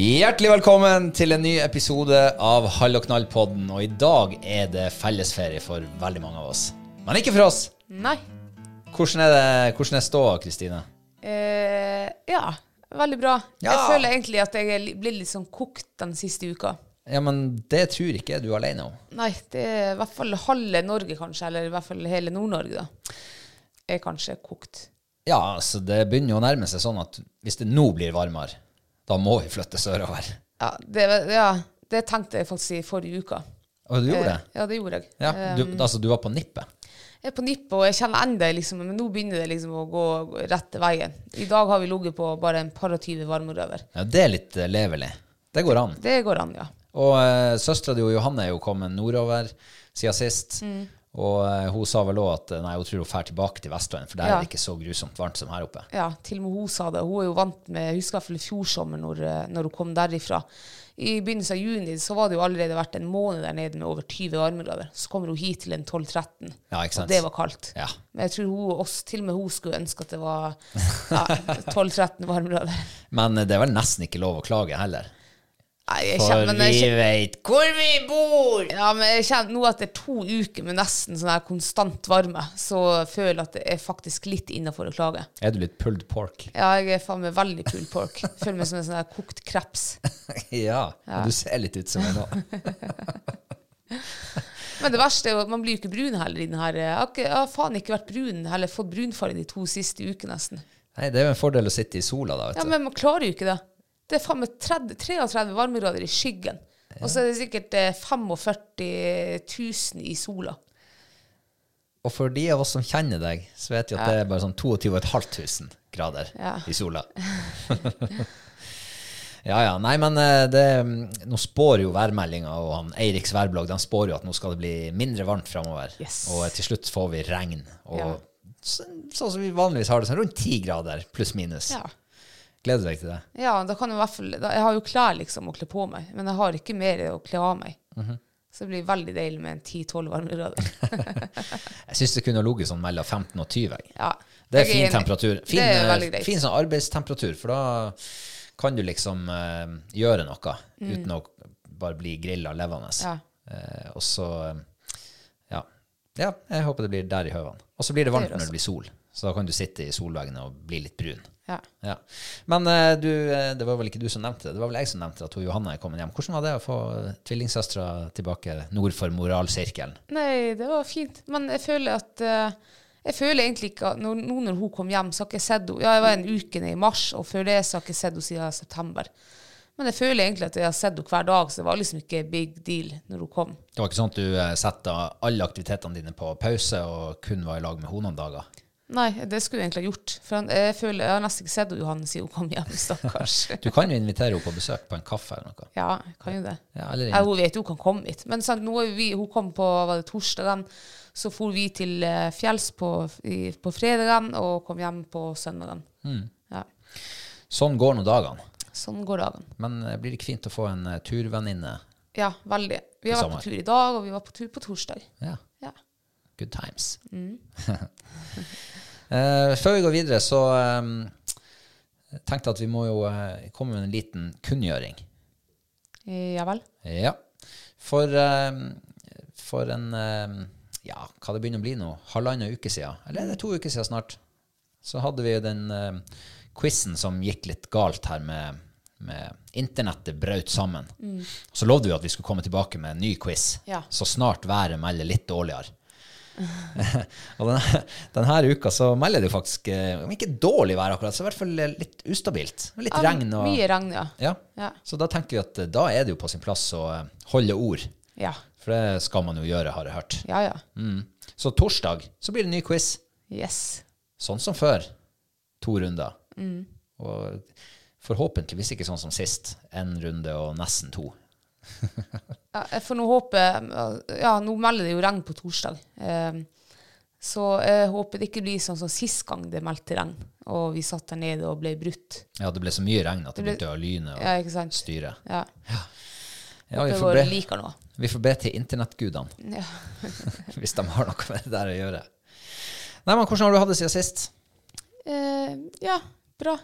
Hjertelig velkommen til en ny episode av Hall og knall-podden. Og i dag er det fellesferie for veldig mange av oss. Men ikke for oss. Nei. Hvordan er det hvordan er ståa, Kristine? Eh, ja, veldig bra. Ja. Jeg føler egentlig at jeg er li- blir litt sånn kokt den siste uka. Ja, men det tror ikke jeg du er alene om. Nei, det er i hvert fall halve Norge, kanskje, eller i hvert fall hele Nord-Norge, da. Er kanskje kokt. Ja, så det begynner jo å nærme seg sånn at hvis det nå blir varmere, da må vi flytte sørover. Ja, det, ja, det tenkte jeg faktisk i forrige uke. Og du gjorde det? Eh, Ja, det gjorde jeg. Ja, du, Um, altså du var på nippet? Jeg er på nippet, og jeg kjenner enda liksom, men nå begynner det liksom å gå rett rette veien. I dag har vi ligget på bare en par og tyve varmerøver. Ja, det er litt eh, levelig. Det går an. Det går an, ja. Og uh, søstera di Johanne er jo kommet nordover siden sist. Mm. Og eh, hun sa vel òg at nei, hun tror hun drar tilbake til Vestlandet, for der Ja. er det ikke så grusomt varmt som her oppe. Ja, til og med hun sa det. Hun er jo vant med Jeg husker i hvert fall i fjor sommer, når, eh, når hun kom derifra. I begynnelsen av juni så var det jo allerede vært en måned der nede med over 20 varmegrader. Så kommer hun hit til en 12-13. Ja? Og det var kaldt. Ja. Men jeg tror hun, oss, til og med hun skulle ønske at det var ja, 12-13 varmegrader. Men eh, det er vel nesten ikke lov å klage heller. Jeg For kjenner, vi kjenner, veit hvor vi bor! ja, men jeg kjenner nå etter to uker med nesten sånn her konstant varme, så føler jeg at det er faktisk litt innafor å klage. Er du litt pulled pork? Ja, jeg er faen meg veldig pulled pork. Føler meg som en sånn her kokt kreps. ja, ja. du ser litt ut som en nå. Men det verste er jo at man blir jo ikke brun heller i den her. Jeg har, ikke, jeg har faen ikke vært brun, eller fått brunfarge de to siste ukene nesten. Nei, det er jo en fordel å sitte i sola, da, vet Ja. Men man klarer jo ikke det. Det er faen meg 33 varmegrader i skyggen. Og så er det sikkert eh, 45 000 i sola. Og for de av oss som kjenner deg, så vet vi at det er bare sånn 22 500 grader Ja. i sola. ja, ja. Nei, men eh, det, nå spår jo værmeldinga, og han Eiriks værblogg de spår jo at nå skal det bli mindre varmt framover. Yes. Og til slutt får vi regn. Og Ja. så, sånn som vi vanligvis har det, sånn rundt 10 grader pluss minus. Ja. Gleder deg til det? ja, da kan jeg i hvert fall Jeg har jo klær liksom å kle på meg, men jeg har ikke mer å kle av meg. Mhm. Så det blir veldig deilig med en 10-12 varmegrader. Jeg syns det kunne ligget sånn mellom 15 og 20. Ja. Det er fin enig. temperatur. Fin, det er eh, fin sånn arbeidstemperatur, for da kan du liksom uh, gjøre noe uten å bare bli grilla levende. Mm. Ja. Uh, og så ja. ja, jeg håper det blir der i høvene. Og så blir det varmt det når det blir sol, så da kan du sitte i solveggene og bli litt brun. Ja. Ja. Men eh, du, eh, det var vel ikke du som nevnte det, det var vel jeg som nevnte at hun Johanne er kommet hjem. Hvordan var det å få tvillingsøstera tilbake nord for moralsirkelen? Nei, det var fint. Men jeg føler at eh, Jeg føler egentlig ikke at når, Nå når hun kom hjem, så har ikke sett henne Ja, jeg var en uke nede i mars, og før det så har jeg ikke sett henne siden september. Men jeg føler egentlig at jeg har sett henne hver dag, så det var liksom ikke big deal når hun kom. Det var ikke sånn at du satte alle aktivitetene dine på pause og kun var i lag med henne noen dager? Nei, det skulle jeg egentlig ha gjort. For han, jeg, føler, jeg har nesten ikke sett Johanne siden hun kom hjem, stakkars. Du kan jo invitere henne på besøk på en kaffe eller noe. ja, jeg kan jo det. Ja, eller Ja, hun vet jo hun kan komme hit. Men sant, nå vi, hun kom på var det torsdagen, så for vi til eh, fjells på, i, på fredagen og kom hjem på søndagen. Mm. Ja, Sånn går nå dagene. sånn går dagen. Men eh, blir det ikke fint å få en eh, turvenninne? Ja, veldig. Vi har vært på tur i dag, og vi var på tur på torsdag. Ja. Ja. Good times. Mm. uh, før vi går videre, så um, tenkte jeg at vi må jo uh, komme med en liten kunngjøring. Ja vel. Ja. For, um, for en um, Ja, hva det begynner å bli nå? Halvannen uke siden, eller er det to uker siden snart, så hadde vi jo den uh, quizen som gikk litt galt her med, med Internettet brøt sammen. Så lovde vi at vi skulle komme tilbake med en ny quiz, Ja. så snart været melder litt dårligere. Og denne, denne uka så melder det faktisk, eh, om ikke dårlig vær akkurat, så i hvert fall eh, litt ustabilt. Litt Ja, regn og Mye regn, ja. ja. Ja. Så da tenker vi at eh, da er det jo på sin plass å holde ord. Ja, For det skal man jo gjøre, har jeg hørt. ja. ja. Mm. Så torsdag så blir det ny quiz. Yes. Sånn som før. To runder. Mm. Og forhåpentligvis ikke sånn som sist. En runde og nesten to. Ja, jeg får nå håpe Ja, nå melder det jo regn på torsdag. Eh, så jeg håper det ikke blir sånn som sist gang det meldte regn, og vi satt der nede og ble brutt. Ja, det ble så mye regn at det Det ble- begynte å lyne og Ja, styre. Ja. Ja, vi får, be, vi får be til internettgudene, Ja. hvis de har noe med det der å gjøre. Nei, men hvordan har du hatt det siden sist? Eh, ja, bra.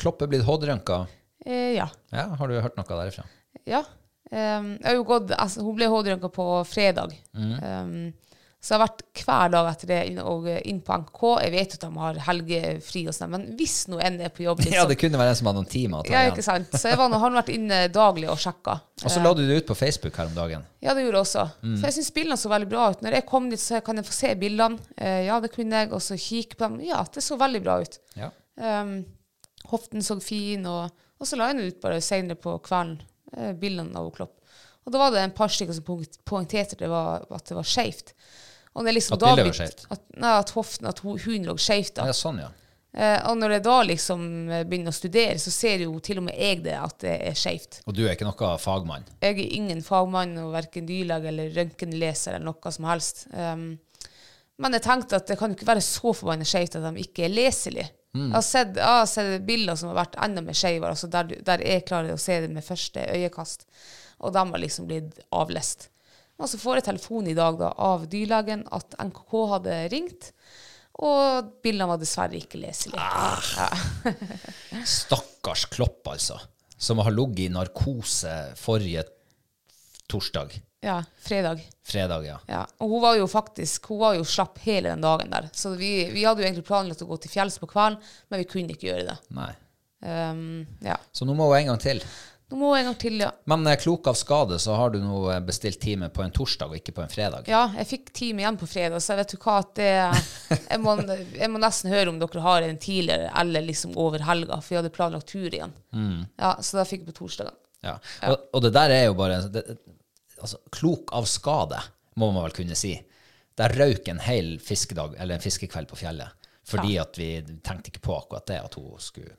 Kloppe blitt hodrønka. Eh, ja. Ja, har du hørt noe derifra? Ja. Um, gått, altså, hun ble hoderanka på fredag. Um, så jeg har vært hver dag etter det inn, og inn på NK. Jeg vet at de har helgefri og sånt, men hvis nå en er på jobb liksom. Ja, det kunne være en som hadde noen timer Ja, ikke sant. Så jeg var, har vært inne daglig og sjekka. Og så la du det ut på Facebook her om dagen. Ja, det gjorde jeg også. For jeg syns bildene så veldig bra ut. Når jeg kom dit, så kan jeg få se bildene. Eh, ja, det kunne jeg. Og så kikke på dem. Ja, det så veldig bra ut. Ja. Um, hoften så fin, og, og så la jeg den ut bare senere på kvelden, bildene av Klopp. Og da var det en par stykker som poengterte det var, at det var er liksom At bildet var skeivt? At, nei, at hoften, at huden lå skjevt. Ja, sånn, ja. Eh, og når jeg da liksom eh, begynner å studere, så ser jo til og med jeg det, at det er skjevt. Og du er ikke noe fagmann. Jeg er ingen fagmann, og verken dyrlege eller røntgenleser eller noe som helst. Um, men jeg tenkte at det kan ikke være så forbanna skjevt at de ikke er leselige. Jeg, har sett, jeg har sett bilder som har vært enda mer skeive, altså der, der jeg klarer å se det med første øyekast. Og de har liksom blitt avlest. Og så får jeg telefon i dag da, av dyrlegen at NKK hadde ringt, og bildene var dessverre ikke leselige. Ja. Stakkars Klopp, altså. Som har ligget i narkose forrige torsdag. Ja, fredag. Fredag, ja. Ja, og hun var jo faktisk hun var jo slapp hele den dagen der. Så vi, vi hadde jo egentlig planlagt å gå til fjells på kvelden, men vi kunne ikke gjøre det. Nei. Um, ja. Så nå må hun en gang til. Nå må hun en gang til, ja. Men eh, klok av skade så har du nå eh, bestilt time på en torsdag og ikke på en fredag. Ja, jeg fikk time igjen på fredag, så vet du hva at det jeg må, jeg må nesten høre om dere har en tidligere eller liksom over helga, for vi hadde planlagt tur igjen. Ja, så da fikk jeg på torsdagen. Ja. Og, og det der er jo bare det, altså, Klok av skade, må man vel kunne si. Der røyk en hel fiskedag, eller en fiskekveld på fjellet. Fordi at vi tenkte ikke på akkurat det, at hun skulle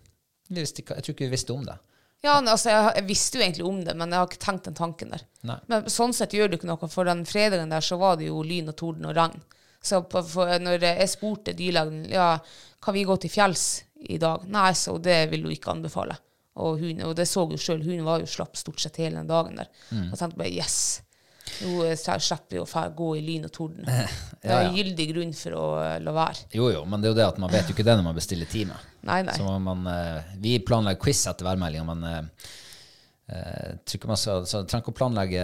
ikke, Jeg tror ikke vi visste om det. Ja, altså, jeg, jeg visste jo egentlig om det, men jeg har ikke tenkt den tanken der. Nei. Men sånn sett gjør det ikke noe, for den fredagen der så var det jo lyn og torden og regn. Så på, for, når jeg spurte dyrlegen ja, kan vi gå til fjells i dag, nei, så det vil hun ikke anbefale. Og, hun, og det så jo sjøl, hun var jo slapp stort sett hele den dagen der. Og tenkte bare yes, nå eh, slipper vi å gå i lyn og torden. Det er en gyldig grunn for å eh, la være. Jo, jo, men det er jo det at man vet jo ikke det når man bestiller time. Nei, nei. Så man, eh, vi planlegger quiz etter værmeldinga, men ikke man skal, så trenger ikke å planlegge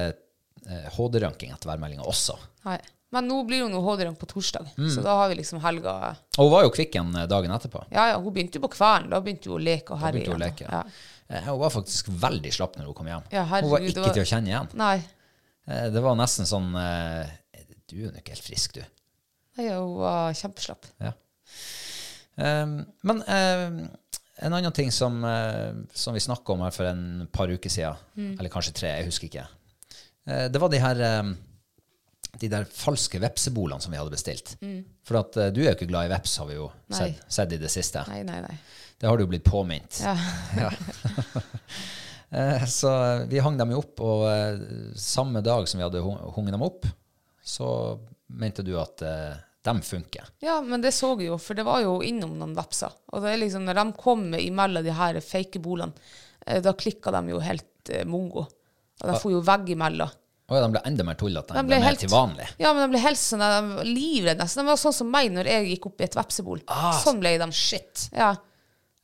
HD-ranking etter værmeldinga også. nei. Men nå blir hun HD-rank på torsdag, Mm. så da har vi liksom helga Og hun var jo kvikk igjen eh, dagen etterpå. Ja, ja, hun begynte jo på kvelden. Da begynte hun å leke og herje. hun leke. Ja. Eh, Hun var faktisk veldig slapp når hun kom hjem. Ja, hun var herregud, ikke var- til å kjenne igjen. Nei. Eh, Det var nesten sånn Du er jo ikke helt frisk, du. Nei, hun var kjempeslapp. Ja. Um, men um, en annen ting som, som vi snakka om her for en par uker siden, eller kanskje tre, jeg husker ikke, det var de her eh, de der falske vepsebolene som vi hadde bestilt. For at eh, du er jo ikke glad i veps, har vi jo sett, sett i det siste. Nei, nei, nei. Det har du jo blitt påminnet. Ja. Ja. Eh, så vi hang dem jo opp, og eh, samme dag som vi hadde hung- hunget dem opp, så mente du at eh, de funker. Ja, men det så jeg jo, for det var jo innom noen vepser. Og det er liksom, når de kom imellom de her fake bolene, eh, da klikka de jo helt eh, mongo. Og de får jo veggimellom. Og de ble enda mer tullete De enn ble de er helt- til vanlig. Ja, men de ble helt sånn, livredde. nesten. De var sånn som meg når jeg gikk opp i et vepsebol. Ah, sånn ble de. Shit! Ja.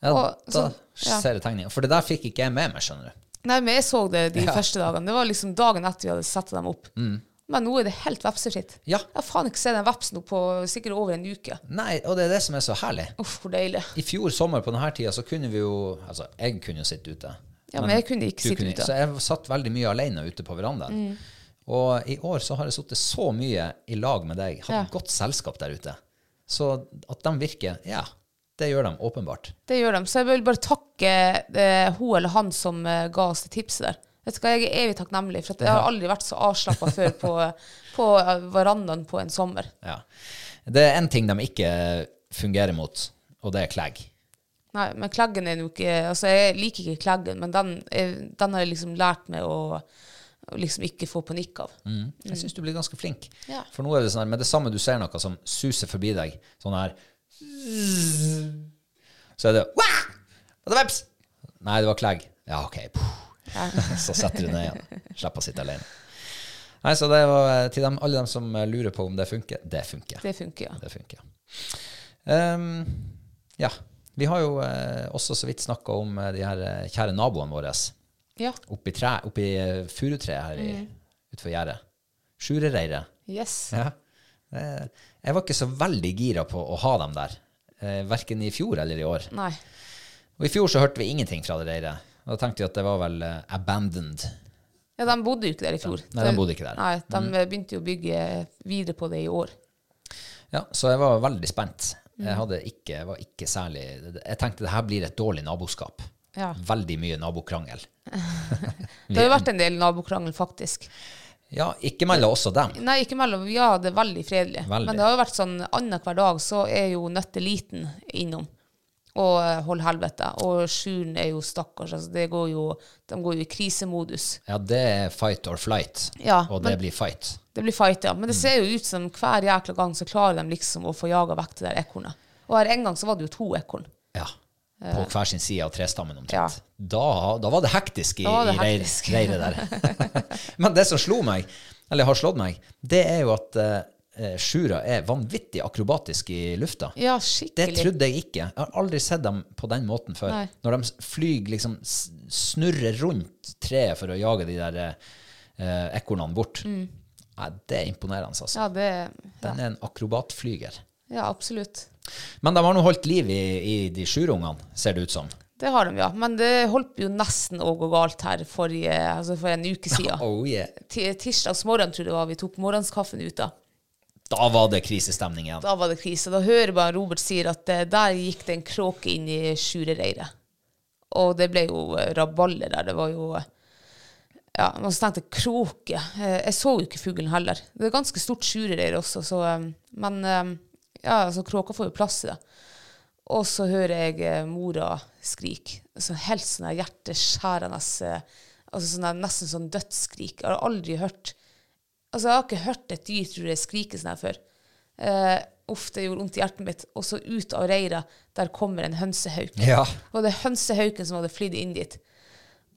Ja, Og da så- ja. ser jeg tegninga. For det der fikk ikke jeg med meg, skjønner du. Nei, men jeg så det de Ja. første dagene. Det var liksom dagen etter vi hadde satt dem opp. Men nå er det helt vepsefritt. Ja. Jeg har faen ikke sett en veps nå på sikkert over en uke. Nei, og det er det som er så herlig. Uff, hvor deilig. I fjor sommer på denne tida så kunne vi jo Altså, jeg kunne jo sitte ute. Ja, men jeg kunne ikke sitte sitte ute. Så jeg satt veldig mye alene ute på verandaen. Og i år så har jeg sittet så mye i lag med deg, hatt Ja. godt selskap der ute. Så at de virker, ja, det gjør de åpenbart. Det gjør de. Så jeg vil bare takke eh, hun eller han som eh, ga oss det tipset der. Vet du hva, Jeg er evig takknemlig, for jeg har aldri vært så avslappa før på, på eh, verandaen på en sommer. Ja. Det er én ting de ikke fungerer mot, og det er klegg. Nei, men kleggen er jo ikke Altså, jeg liker ikke kleggen, men den, den har jeg liksom lært meg å, å liksom ikke få panikk av. Jeg syns du blir ganske flink. Ja. For nå er det sånn her, med det samme du ser noe som suser forbi deg, sånn her Så er det Wah! Det veps? Nei, det var klegg. Ja, OK. Ja. Så setter du ned igjen. Slipper å sitte alene. Nei, så det var eh, til dem, alle dem som eh, lurer på om det funker. Det funker. Det funker, ja. Det funker. Um, ja. Vi har jo eh, også så vidt snakka om eh, de her kjære naboene våre Ja. oppi, tre, oppi eh, furutreet her i, utenfor gjerdet. Sjurereiret. Yes. Ja. Eh, Jeg var ikke så veldig gira på å ha dem der, eh, verken i fjor eller i år. Nei. Og i fjor så hørte vi ingenting fra det reiret. Da tenkte vi at det var vel abandoned. Ja, de bodde jo ikke der i fjor. Nei, de bodde ikke der. Nei, de eh, begynte jo å bygge videre på det i år. Ja, så jeg var veldig spent. Mm. Jeg, hadde ikke, jeg var ikke særlig Jeg tenkte det her blir et dårlig naboskap. Ja. Veldig mye nabokrangel. Det har jo vært en del nabokrangel, faktisk. Ja, ikke mellom oss og dem. Nei, ikke mellom. Ja, det er veldig fredelig. Veldig. Men det har jo vært sånn annenhver dag så er jo Nøtteliten innom og hold helvete. Og Sjuren er jo stakkars. Altså, det går jo, de går jo i krisemodus. Ja, det er fight or flight. Ja, og det men- blir fight. Det blir fight, ja. Men Mm. det ser jo ut som hver jækla gang så klarer de liksom å få jaga vekk det der ekornet. Og her en gang så var det jo to ekorn. Ja. På hver sin side av trestammen omtrent. Ja. Da, da var det hektisk i, det i hektisk. reiret der. Men det som slo meg, eller har slått meg, det er jo at uh, sjura er vanvittig akrobatisk i lufta. Ja, skikkelig. Det trodde jeg ikke. Jeg har aldri sett dem på den måten før. Nei. Når de flyr liksom snurrer rundt treet for å jage de der uh, ekornene bort. Nei, det er imponerende, altså. Mm. Ja, det, Den er en akrobatflyger. ja, absolutt. Men de har nå holdt liv i, i de sjurungene, ser det ut som. Det har de, ja. Men det holdt jo nesten å gå galt her forrige, altså for en uke siden. Oh yeah. Ti- Tirsdags morgen, tror jeg det var, vi tok morgenskaffen ut Da var det krisestemning igjen. Da var det krise. Da hører bare Robert sier at eh, der gikk det en kråke inn i sjurereiret. Og det ble jo eh, rabalder der. Det var jo eh, Ja, man tenkte kråke. Jeg så jo ikke fuglen heller. Det er ganske stort sjurereir også, så Men ja, altså kråka får jo plass i det. Og så hører jeg eh, mora skrike. Så helt sånn hjerteskjærende eh, altså sånn her, Nesten sånn dødsskrik. Jeg har aldri hørt Altså, jeg har ikke hørt et dyr tror jeg, skrike sånn her før. Eh, uff, det gjorde vondt i hjertet mitt. Og så ut av reiret, der kommer en hønsehauk. Ja. Og det er hønsehauken som hadde flydd inn dit.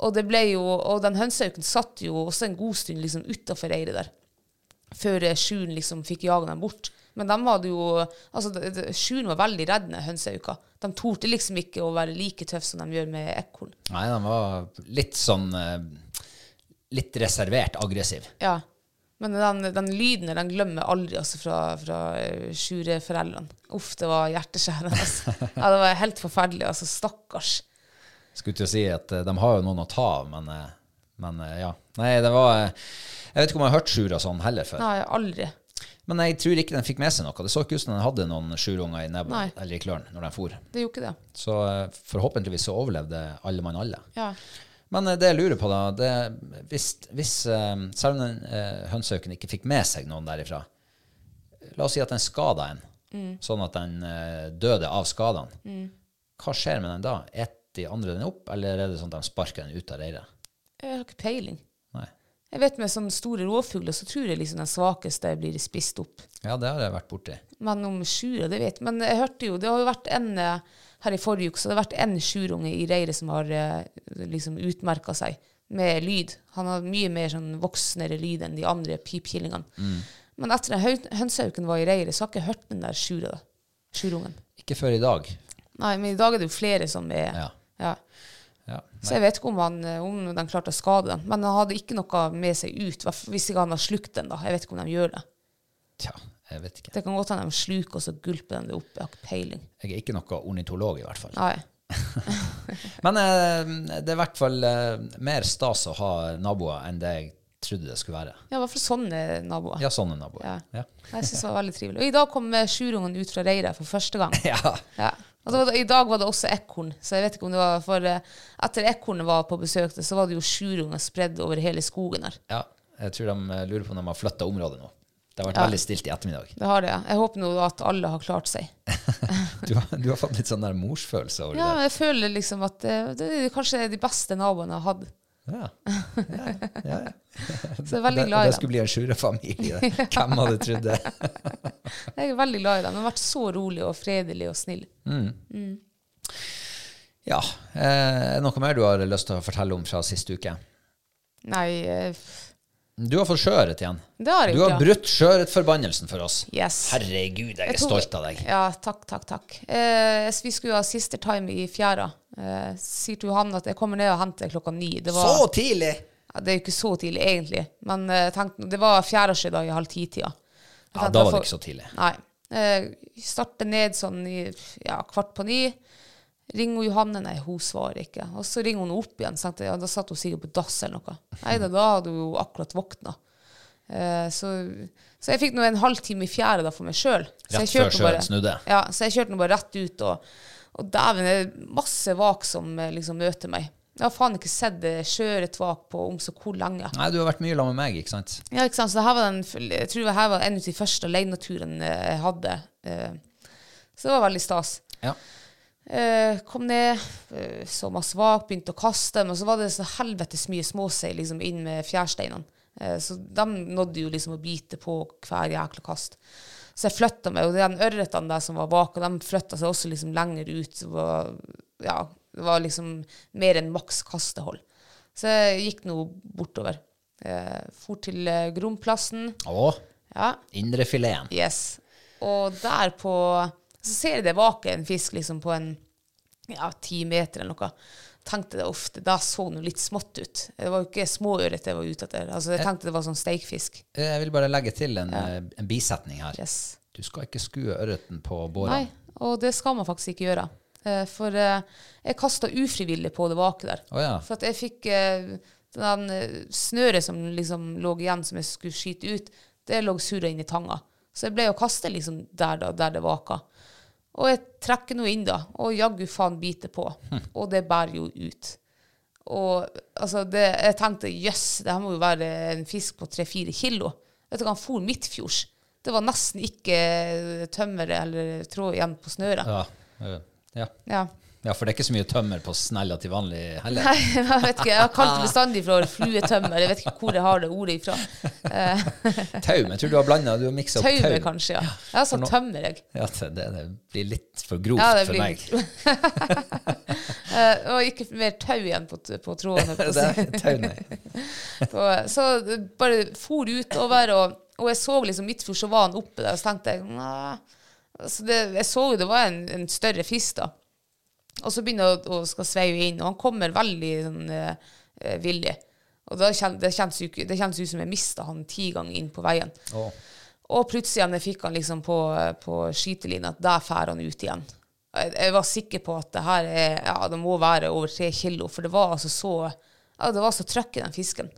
Og, det ble jo, og den hønsehauken satt jo også en god stund liksom utafor reiret der. Før eh, liksom fikk jaga dem bort. Men de hadde jo altså det- var veldig redd med hønseuka. De torde liksom ikke å være like tøffe som de gjør med ekorn. Nei, de var litt sånn eh, Litt reservert aggressiv. Ja. Men den, den lyden den glemmer jeg aldri altså, fra, fra eh, sjureforeldrene. Uff, det var hjerteskjærende. Altså. Ja, det var helt forferdelig. Altså, stakkars. Skulle til å si at eh, de har jo noen å ta av, men, men ja. Nei, det var Jeg vet ikke om jeg har hørt sjura sånn heller før. Nei, aldri. Men jeg tror ikke den fikk med seg noe. Det så ikke ut som den hadde noen sjurunger i nebbet eller i klørne når den for. Det gjorde ikke det. Så eh, forhåpentligvis så overlevde alle mann alle. Ja. Men eh, det jeg lurer på, da det, Hvis, hvis eh, selv om den eh, hønsehauken ikke fikk med seg noen derifra La oss si at den skada en, sånn at den eh, døde av skadene. Hva skjer med den da? Et de andre den opp, eller er det sånn at de sparker den ut av reiret? Jeg har ikke peiling. Jeg vet Med sånne store rovfugler så tror jeg liksom den svakeste blir spist opp. Ja, det har jeg vært borti. Men om sjura, det vet. Men jeg hørte jo, det har jo vært en eh, her i forrige uke, så det har vært en sjurunge i reiret som har eh, liksom utmerka seg med lyd. Han har mye mer sånn voksnere lyd enn de andre pipkillingene. Men etter at hønsehauken var i reiret, så har jeg ikke hørt den der sjura. Sjurungen. Ikke før i dag. Nei, men i dag er det jo flere som er Ja. ja. Så jeg vet ikke om, han, eh, om de klarte å skade den. Men han hadde ikke noe med seg ut, hvis ikke han har slukt den. da. Jeg vet ikke om de gjør det. Tja, jeg vet ikke. Det kan godt hende de sluker og så gulper den det opp. Jeg har ikke peiling. Jeg er ikke noe ornitolog, i hvert fall. Nei. Men eh, det er i hvert fall eh, mer stas å ha naboer enn det jeg trodde det skulle være. Ja, i hvert fall sånne naboer. Ja, sånne naboer. Ja. Ja. Jeg synes det var veldig trivelig. Og i dag kom eh, sjurungen ut fra reiret for første gang. ja. Ja. Og så I dag var det også ekorn, så jeg vet ikke om det var for eh, Etter ekornet var på besøk, så var det jo sjurunger spredd over hele skogen her. Ja, jeg tror de eh, lurer på om de har flytta området nå. Det har vært Ja. veldig stilt i ettermiddag. Det har det, ja. Jeg håper nå at alle har klart seg. Du har, du har fått litt sånn der morsfølelse over Ja, det. jeg føler liksom at det, det er kanskje de beste naboene jeg har hatt. Ja. Ja, ja, ja. Så jeg er veldig Det, glad det i dem. skulle bli en sjurefamilie. Hvem hadde trodd det? Jeg er veldig glad i dem. De har vært så rolig og fredelig og snill. Ja. eh, Er det noe mer du har lyst til å fortelle om fra siste uke? Nei, eh, Du har fått sjøørret igjen. det har jeg Du har ja. brutt sjøørretforbannelsen for oss. Yes. Herregud, jeg er Jeg tok- stolt av deg. Ja, takk, takk, takk. Eh, vi skulle ha siste time i fjæra. Eh, sier til Johan at jeg kommer ned og henter klokka ni. Det var, Så tidlig! ja, det er jo ikke så tidlig, egentlig. Men eh, tenk, det var fjæraskjeda i halv ti-tida. Ja, da var det ikke så tidlig. Nei. Eh, starte ned sånn i ja, kvart på ni. Ringer Johanne? Nei, hun svarer ikke. Og så ringer hun opp igjen. Sant? ja, da satt hun sikkert på dass eller noe. Nei da, da hadde hun akkurat våkna. Eh, så, så jeg fikk nå en halvtime i fjæra da for meg sjøl. Rett før sjøen snudde. Ja, så jeg kjørte nå bare rett ut, og, og dæven, det er masse vak som eh, liksom møter meg. Jeg har faen ikke sett eh, sjøørretvak på om så hvor lenge. Nei, du har vært mye sammen med meg, ikke sant? Ja, ikke sant? Så den, jeg tror det her var en av de første aleneturene jeg hadde. Eh, Så det var veldig stas. Ja. Eh, kom ned, uh, så masse vak, begynte å kaste, men så var det så helvetes mye småsei liksom, inn med fjærsteinene. Uh, så de nådde jo liksom å bite på hver jækla kast. Så jeg flytta meg, og de ørretene der som var bak, og de flytta seg også liksom lenger ut. Det var, ja, det var liksom mer enn maks kastehold. Så jeg gikk nå bortover. Uh, for til uh, Gromplassen. Å, Ja, indrefileten. Yes. Og der på Så ser jeg det vake en fisk liksom på en ja, ti meter eller noe. Tenkte det ofte, Da så noe litt smått ut. Det var jo ikke småørret jeg var ute etter. Altså, jeg tenkte det var sånn steikfisk. Jeg vil bare legge til en, ja. en bisetning her. Yes. Du skal ikke skue ørreten på Nei, og det skal man faktisk ikke gjøre. Eh, For eh, jeg kasta ufrivillig på det vake der. Oh, ja. For at jeg fikk eh, den eh, snøret som liksom lå igjen, som jeg skulle skyte ut, det lå surra inn i tanga. Så jeg ble å kaste liksom der, da, der det vaka. Og jeg trekker nå inn, da, og jaggu faen biter på. Og det bærer jo ut. Og altså, det, jeg tenkte jøss, det her må jo være en fisk på tre-fire kilo. Vet du hva, han for midtfjords. Det var nesten ikke tømmer eller tråd igjen på snøret. Ja. ja. Ja. Ja, for det er ikke så mye tømmer på snella til vanlig heller. Nei, jeg vet ikke. Jeg har kalt det bestandig for fluetømmer. Jeg vet ikke hvor jeg har det ordet ifra. Taum. jeg tror du har blanda, du har miksa opp Taume, kanskje, ja. Jeg har sagt tømmer, jeg. Ja, det, det, blir litt for grovt Ja, for meg. Eh, og ikke mer tau igjen på, på tråden. på Det er tau, nei. Så, så bare for utover, og, og jeg så liksom midtfjord, så var han oppe der, og så tenkte jeg Nei. Altså det, jeg så jo det var en, en større fisk, da. Og så begynner han å, skal sveive inn, og han kommer veldig sånn, eh, eh, villig. Og da kjen, det kjennes jo ikke- det kjennes ut som jeg mista han ti ganger inn på veien. Å. Og plutselig igjen, jeg fikk han liksom på, på skytelinja, at der fer han ut igjen. Jeg, jeg var sikker på at det her er, ja, det må være over tre kilo, for det var altså så ja, det var så trøkk i den fisken.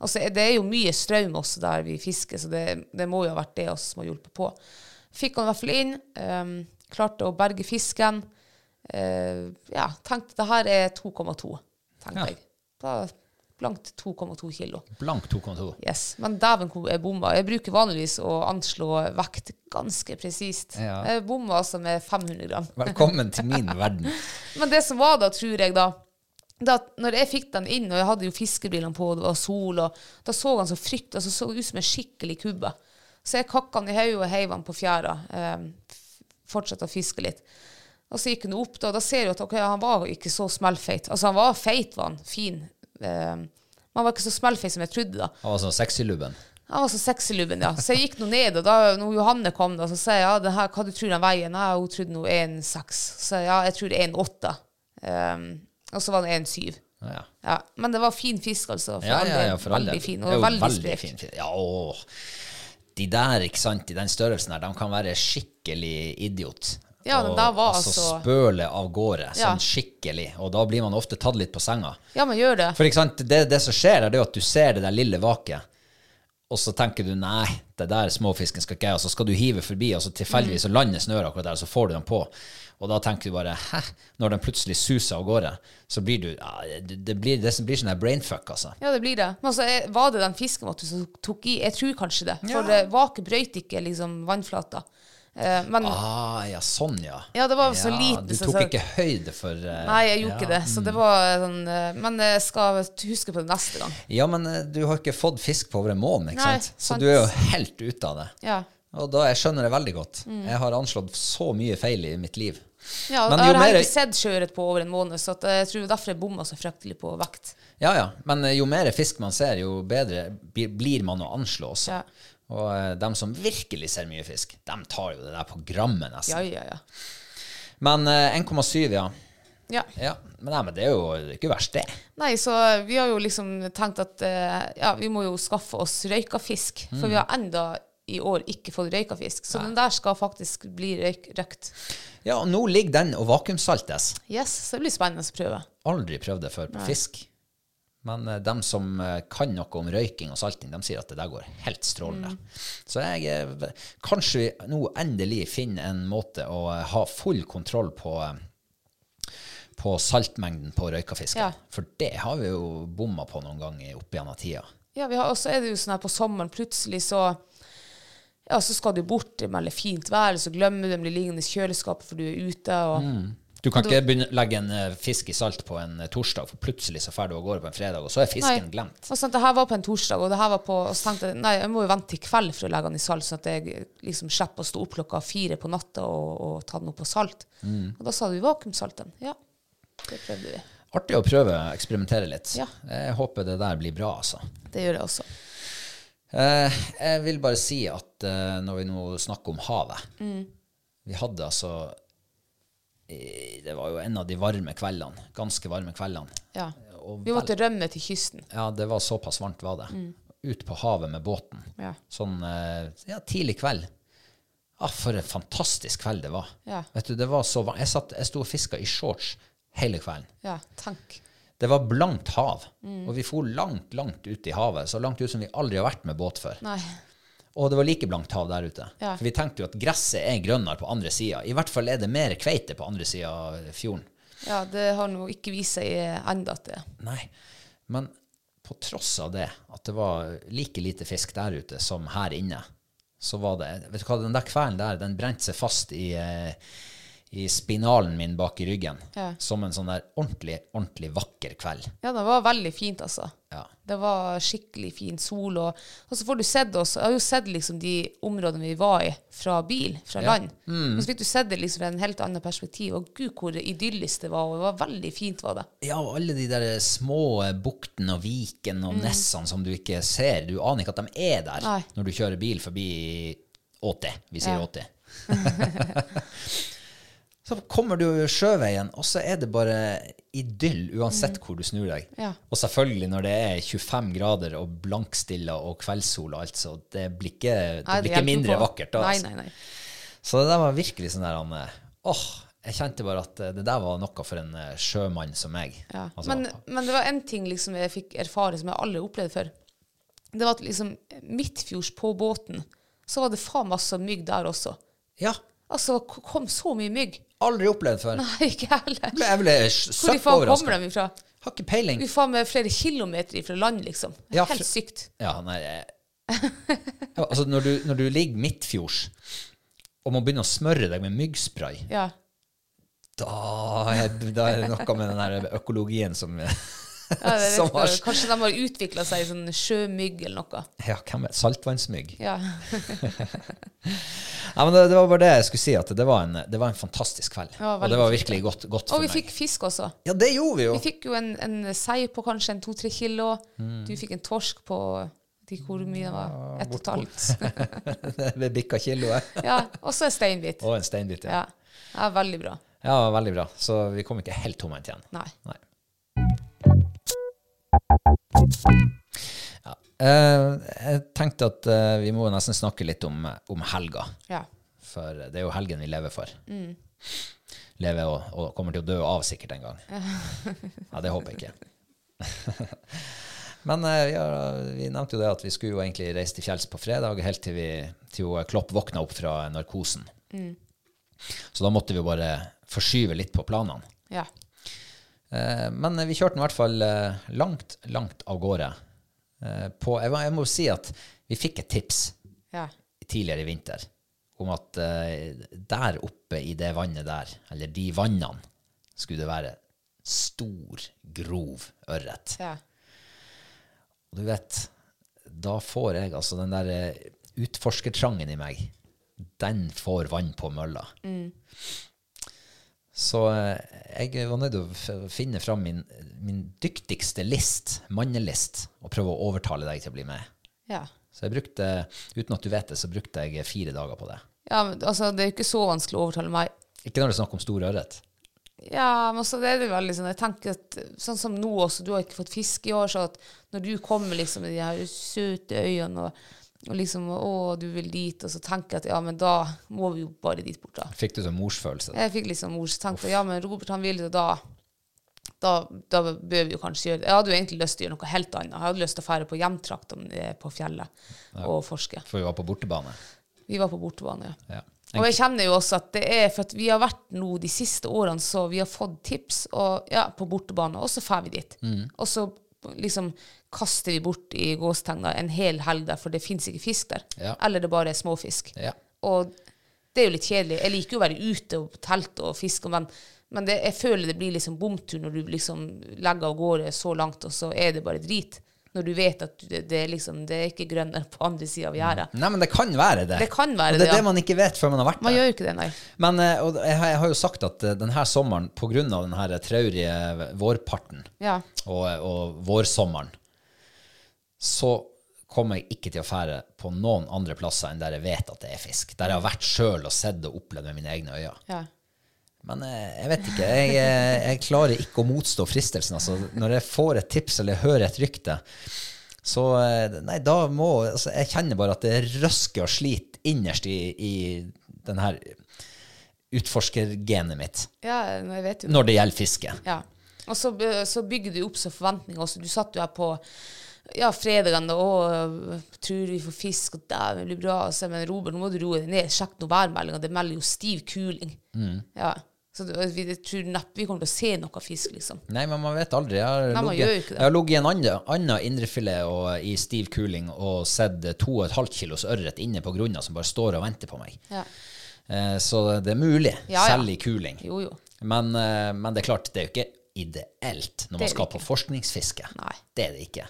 Altså, det er jo mye strøm også der vi fisker, så det, det må jo ha vært det også som har hjulpet på. Fikk han i hvert fall inn. Um, klarte å berge fisken. Uh, ja, tenkte det her er 2,2, tenkte Ja. jeg. Da blankt 2,2 kilo. Blank 2,2. Yes. Men dæven hvor jeg bomma. Jeg bruker vanligvis å anslå vekt ganske presist. Ja. Jeg bomma altså med 500 gram. Velkommen til min verden. Men det som var da, tror jeg da da, når jeg fikk den inn, og jeg hadde jo fiskebrillene på, og det var sol, og da så han så frykt, altså, så ut som en skikkelig kubbe. Så jeg kakka han i hodet og heiv han på fjæra. Eh, Fortsatte å fiske litt. Og så gikk han opp, da, og da ser du at okay, han var ikke så smellfeit. Altså, han var feit, var han. Fin. Eh, men han var ikke så smellfeit som jeg trodde, da. Han var sånn sexylubben. Han var så sexylubben, ja. Så jeg gikk nå ned, og da når Johanne kom, da, så sa jeg ja, det her, hva du tror den veier? Nei, hun trodde nå 1,6. Så ja, jeg tror er 1,8. Um, og så var det 1,7. Ja. Ja, men det var fin fisk, altså. For Ja, ja, ja, for veldig fin, og veldig, sprek. fin fisk. Ja, åh. De der, ikke sant, i den størrelsen her, de kan være skikkelig idiot. Ja, Og, altså altså- spøle av gårde, Ja. sånn skikkelig. Og da blir man ofte tatt litt på senga. Ja, man gjør det. For sant, det, det som skjer, er at du ser det der lille vaket, og så tenker du nei, det der småfisken skal ikke jeg, og så skal du hive forbi, og så tilfeldigvis så lander snøret akkurat der, og så får du den på. Og da tenker du bare hæ, når den plutselig suser av gårde, så blir du ja, det, blir, det blir sånn brainfuck, altså. Ja, det blir det. Men altså, var det den fisken som tok i? Jeg tror kanskje det. For ja. vaket brøyt ikke liksom vannflata. Eh, men Ah, ja, sånn, ja. Ja, det var så lite, Du tok så- ikke høyde for uh, nei, jeg gjorde ja. ikke det. Så det var sånn eh, Men jeg skal huske på det neste gang. Ja, men du har ikke fått fisk på over en måned, ikke Nei, sant? Så sant. du er jo helt ute av det. Ja. Og da, jeg skjønner det veldig godt. Mm. Jeg har anslått så mye feil i mitt liv. Ja, Men jeg har mer- ikke sett sjøørret på over en måned, så jeg tror derfor jeg bomma så fryktelig på vekt. Ja, ja. Men jo mer fisk man ser, jo bedre blir man å anslå også. Ja. Og de dem som virkelig ser mye fisk, de tar jo det der på grammet, nesten. ja, ja. ja. Men eh, 1,7, ja. ja. ja. Men, nei, men det er jo ikke verst, det. Nei, så vi har jo liksom tenkt at eh, ja, vi må jo skaffe oss røykafisk. For vi har enda i år ikke fått røykafisk. Så den der skal faktisk bli røyk, røkt. Ja, og nå ligger den og vakuumsaltes. Yes, så det blir spennende å prøve. Aldri prøvd det før på fisk. Men de som eh, kan noe om røyking og salting, de sier at det der går helt strålende. Så jeg eh, Kanskje vi nå endelig finner en måte å eh, ha full kontroll på eh, på saltmengden på røykafisken. Ja. For det har vi jo bomma på noen ganger opp gjennom tida. Ja, og så er det jo sånn her på sommeren, plutselig så ja, så skal du bort, det melder fint vær, så glemmer du dem, blir liggende i kjøleskapet for du er ute. og... Du kan ikke begynne, legge en eh, fisk i salt på en eh, torsdag, for plutselig så drar du av gårde på en fredag, og så er fisken glemt. Og sånn, det her var på en torsdag, og det her var på, og så tenkte jeg nei, jeg må jo vente til kveld for å legge den i salt, sånn at jeg liksom slipper å stå opp klokka fire på natta og, og ta den opp på salt. Mm. Og da sa du vakuumsalt den. Ja, det prøvde vi. Artig å prøve å eksperimentere litt. Ja. Jeg håper det der blir bra, altså. Det gjør jeg også. Eh, jeg vil bare si at eh, når vi nå snakker om havet Vi hadde altså Det var jo en av de varme kveldene. Ganske varme kveldene. Ja. Vi måtte rømme til kysten. Ja, det var såpass varmt var det. Ut på havet med båten. Ja. Sånn eh, ja, tidlig kveld. Ah, for en fantastisk kveld det var. Ja. Vet du, det var så varmt. Jeg, satt, jeg sto og fiska i shorts hele kvelden. Ja, tank. Det var blankt hav, Mm. og vi for langt, langt ut i havet. Så langt ut som vi aldri har vært med båt før. Nei. Og det var like blankt hav der ute. Ja. For vi tenkte jo at gresset er grønnere på andre sida. I hvert fall er det mer kveite på andre sida av fjorden. Ja, det har nå ikke vist seg ennå at det Nei. Men på tross av det, at det var like lite fisk der ute som her inne, så var det Vet du hva, den der kvelden der, den brente seg fast i, eh, i spinalen min bak i ryggen. Ja. Som en sånn der ordentlig, ordentlig vakker kveld. Ja, det var veldig fint, altså. Ja. Det var skikkelig fin sol, og, og så får du sett oss Jeg har jo sett liksom de områdene vi var i, fra bil, fra Ja. land. Og så fikk du sett det liksom fra en helt annen perspektiv. Og gud, hvor idyllisk det var, og det var veldig fint, var det. Ja, og alle de der små buktene og viken og nessene som du ikke ser. Du aner ikke at de er der Mm. Nei. når du kjører bil forbi 80. Vi sier Ja. 80. så kommer du sjøveien, og så er det bare idyll uansett hvor du snur deg. Mm. Ja. Og selvfølgelig når det er 25 grader og blankstilla og kveldssol og alt, så det blir ikke, det Nei, blir ikke mindre på. vakkert da. Altså. nei, nei. Så det der var virkelig sånn der Åh, jeg kjente bare at eh, det der var noe for en eh, sjømann som meg. Ja. Altså, Men, men det var en ting liksom jeg fikk erfare som jeg aldri opplevde før. Det var at liksom midtfjords på båten, så var det faen masse mygg der også. Ja. Altså, kom så mye mygg. Aldri opplevd før. Nei, ikke heller. Ble- Jeg ble Hvor søkk faen kommer de ifra? Har ikke peiling. Vi faen meg flere kilometer ifra land, liksom. Ja, Helt fr- sykt. Ja, nei jeg- ja, Altså, når du, når du ligger midtfjords og må begynne å smøre deg med myggspray, Ja. da er, da er det noe med den der økologien som ja Som har- Kanskje de har utvikla seg i sånn sjømygg eller noe. Ja, hvem vet? Saltvannsmygg. Ja. Ja, men det, det var bare det jeg skulle si, at det var en, det var en fantastisk kveld. Ja, og det var virkelig godt, godt for Og vi meg. fikk fisk også. Ja, det gjorde vi jo. Vi fikk jo en, en sei på kanskje en to-tre kilo. Mm. Du fikk en torsk på de hvor mye det var? Ett og et halvt. Ved bikka kiloet. Ja, og så en steinbit. Og en steinbit, ja. Ja. ja, veldig bra. Ja, veldig bra. Så vi kom ikke helt tomhendt igjen. Nei. Nei. Ja. Eh, jeg tenkte at eh, vi må nesten snakke litt om, om helga. Ja. For det er jo helgen vi lever for. Lever og, og kommer til å dø av sikkert en gang. Ja, det håper jeg ikke. Men eh, ja, vi nevnte jo det at vi skulle jo egentlig reise til fjells på fredag, helt til, vi, til Klopp våkna opp fra narkosen. Så da måtte vi bare forskyve litt på planene. Ja. Eh, Men vi kjørte den i hvert fall eh, langt, langt av gårde. Eh, På, jeg, må- jeg må si at vi fikk et tips ja. tidligere i vinter om at der oppe i det vannet der, eller de vannene, skulle det være stor, grov ørret. ja. Og du vet, da får jeg altså den der utforskertrangen i meg, den får vann på mølla. Så eh, jeg var nødt til å finne fram min, min dyktigste list, mannelist, og prøve å overtale deg til å bli med. ja. Så jeg brukte, uten at du vet det, så brukte jeg fire dager på det. Ja, men altså, det er jo ikke så vanskelig å overtale meg. Ikke når det er snakk om stor ørret. Ja, men så det er det veldig sånn Jeg tenker at sånn som nå også, du har ikke fått fisk i år, så at når du kommer liksom med de her søte øynene og, og liksom Å, du vil dit, og så tenker jeg at ja, men da må vi jo bare dit bort, da. Fikk du sånn morsfølelse? Jeg fikk liksom mors tenkte ja, men Robert han vil, og da da, da bør vi jo kanskje gjøre det. Jeg hadde jo egentlig lyst til å gjøre noe helt annet. Jeg hadde lyst til å fære på hjemtraktene på fjellet og forske. For vi var på bortebane. Vi var på bortebane, ja. Ja. Og jeg kjenner jo også at det er for at vi har vært nå de siste årene, så vi har fått tips og, ja, på bortebane, og så drar vi dit. Mm. Og så liksom kaster vi bort i gåstegna en hel helg der, for det fins ikke fisk der. Ja. Eller det bare er småfisk. Ja. Og det er jo litt kjedelig. Jeg liker jo å være ute og telte og fiske, men, men det, jeg føler det blir liksom bomtur når du liksom legger av gårde så langt, og så er det bare drit. Når du vet at det, det, er liksom, det er ikke grønnere på andre sida av gjerdet. Nei, men det kan være det. Det kan være og det er det, ja. man ikke vet før man har vært Man der. gjør jo ikke det, nei. Men eh, jeg, har- jeg har jo sagt at eh, denne sommeren, av denne traurige vårparten Ja. og, og vårsommeren, så kommer jeg ikke til å fære på noen andre plasser enn der jeg vet at det er fisk. Der jeg har vært sjøl og sett og opplevd med mine egne øyne. Ja. Men eh, jeg vet ikke. Jeg, eh, jeg klarer ikke å motstå fristelsen. Altså, når jeg får et tips eller hører et rykte, så eh, Nei, da må altså, Jeg kjenner bare at det røsker og sliter innerst i, i den her utforskergenet mitt ja, når det gjelder fiske. Ja. Og så, så bygger du opp så forventninger også. Du satt jo her på ja, fredagene, da, og tror vi får fisk, og det blir bra. Og så, men Robert, nå må du roe deg ned. Sjekk nå værmeldinga. Det melder jo stiv kuling. Ja. Så vi jeg tror neppe vi kommer til å se noe fisk, liksom. Nei, men man vet aldri. Jeg har ligget- i en annen, indrefilet og, i stiv kuling og sett to og et halvt kilos ørret inne på grunna som bare står og venter på meg. Ja. Eh, så det er mulig, Ja, selv i kuling. Jo, jo. Men, eh, men det er klart, det er jo ikke ideelt når man skal på forskningsfiske. Nei. Det er det ikke.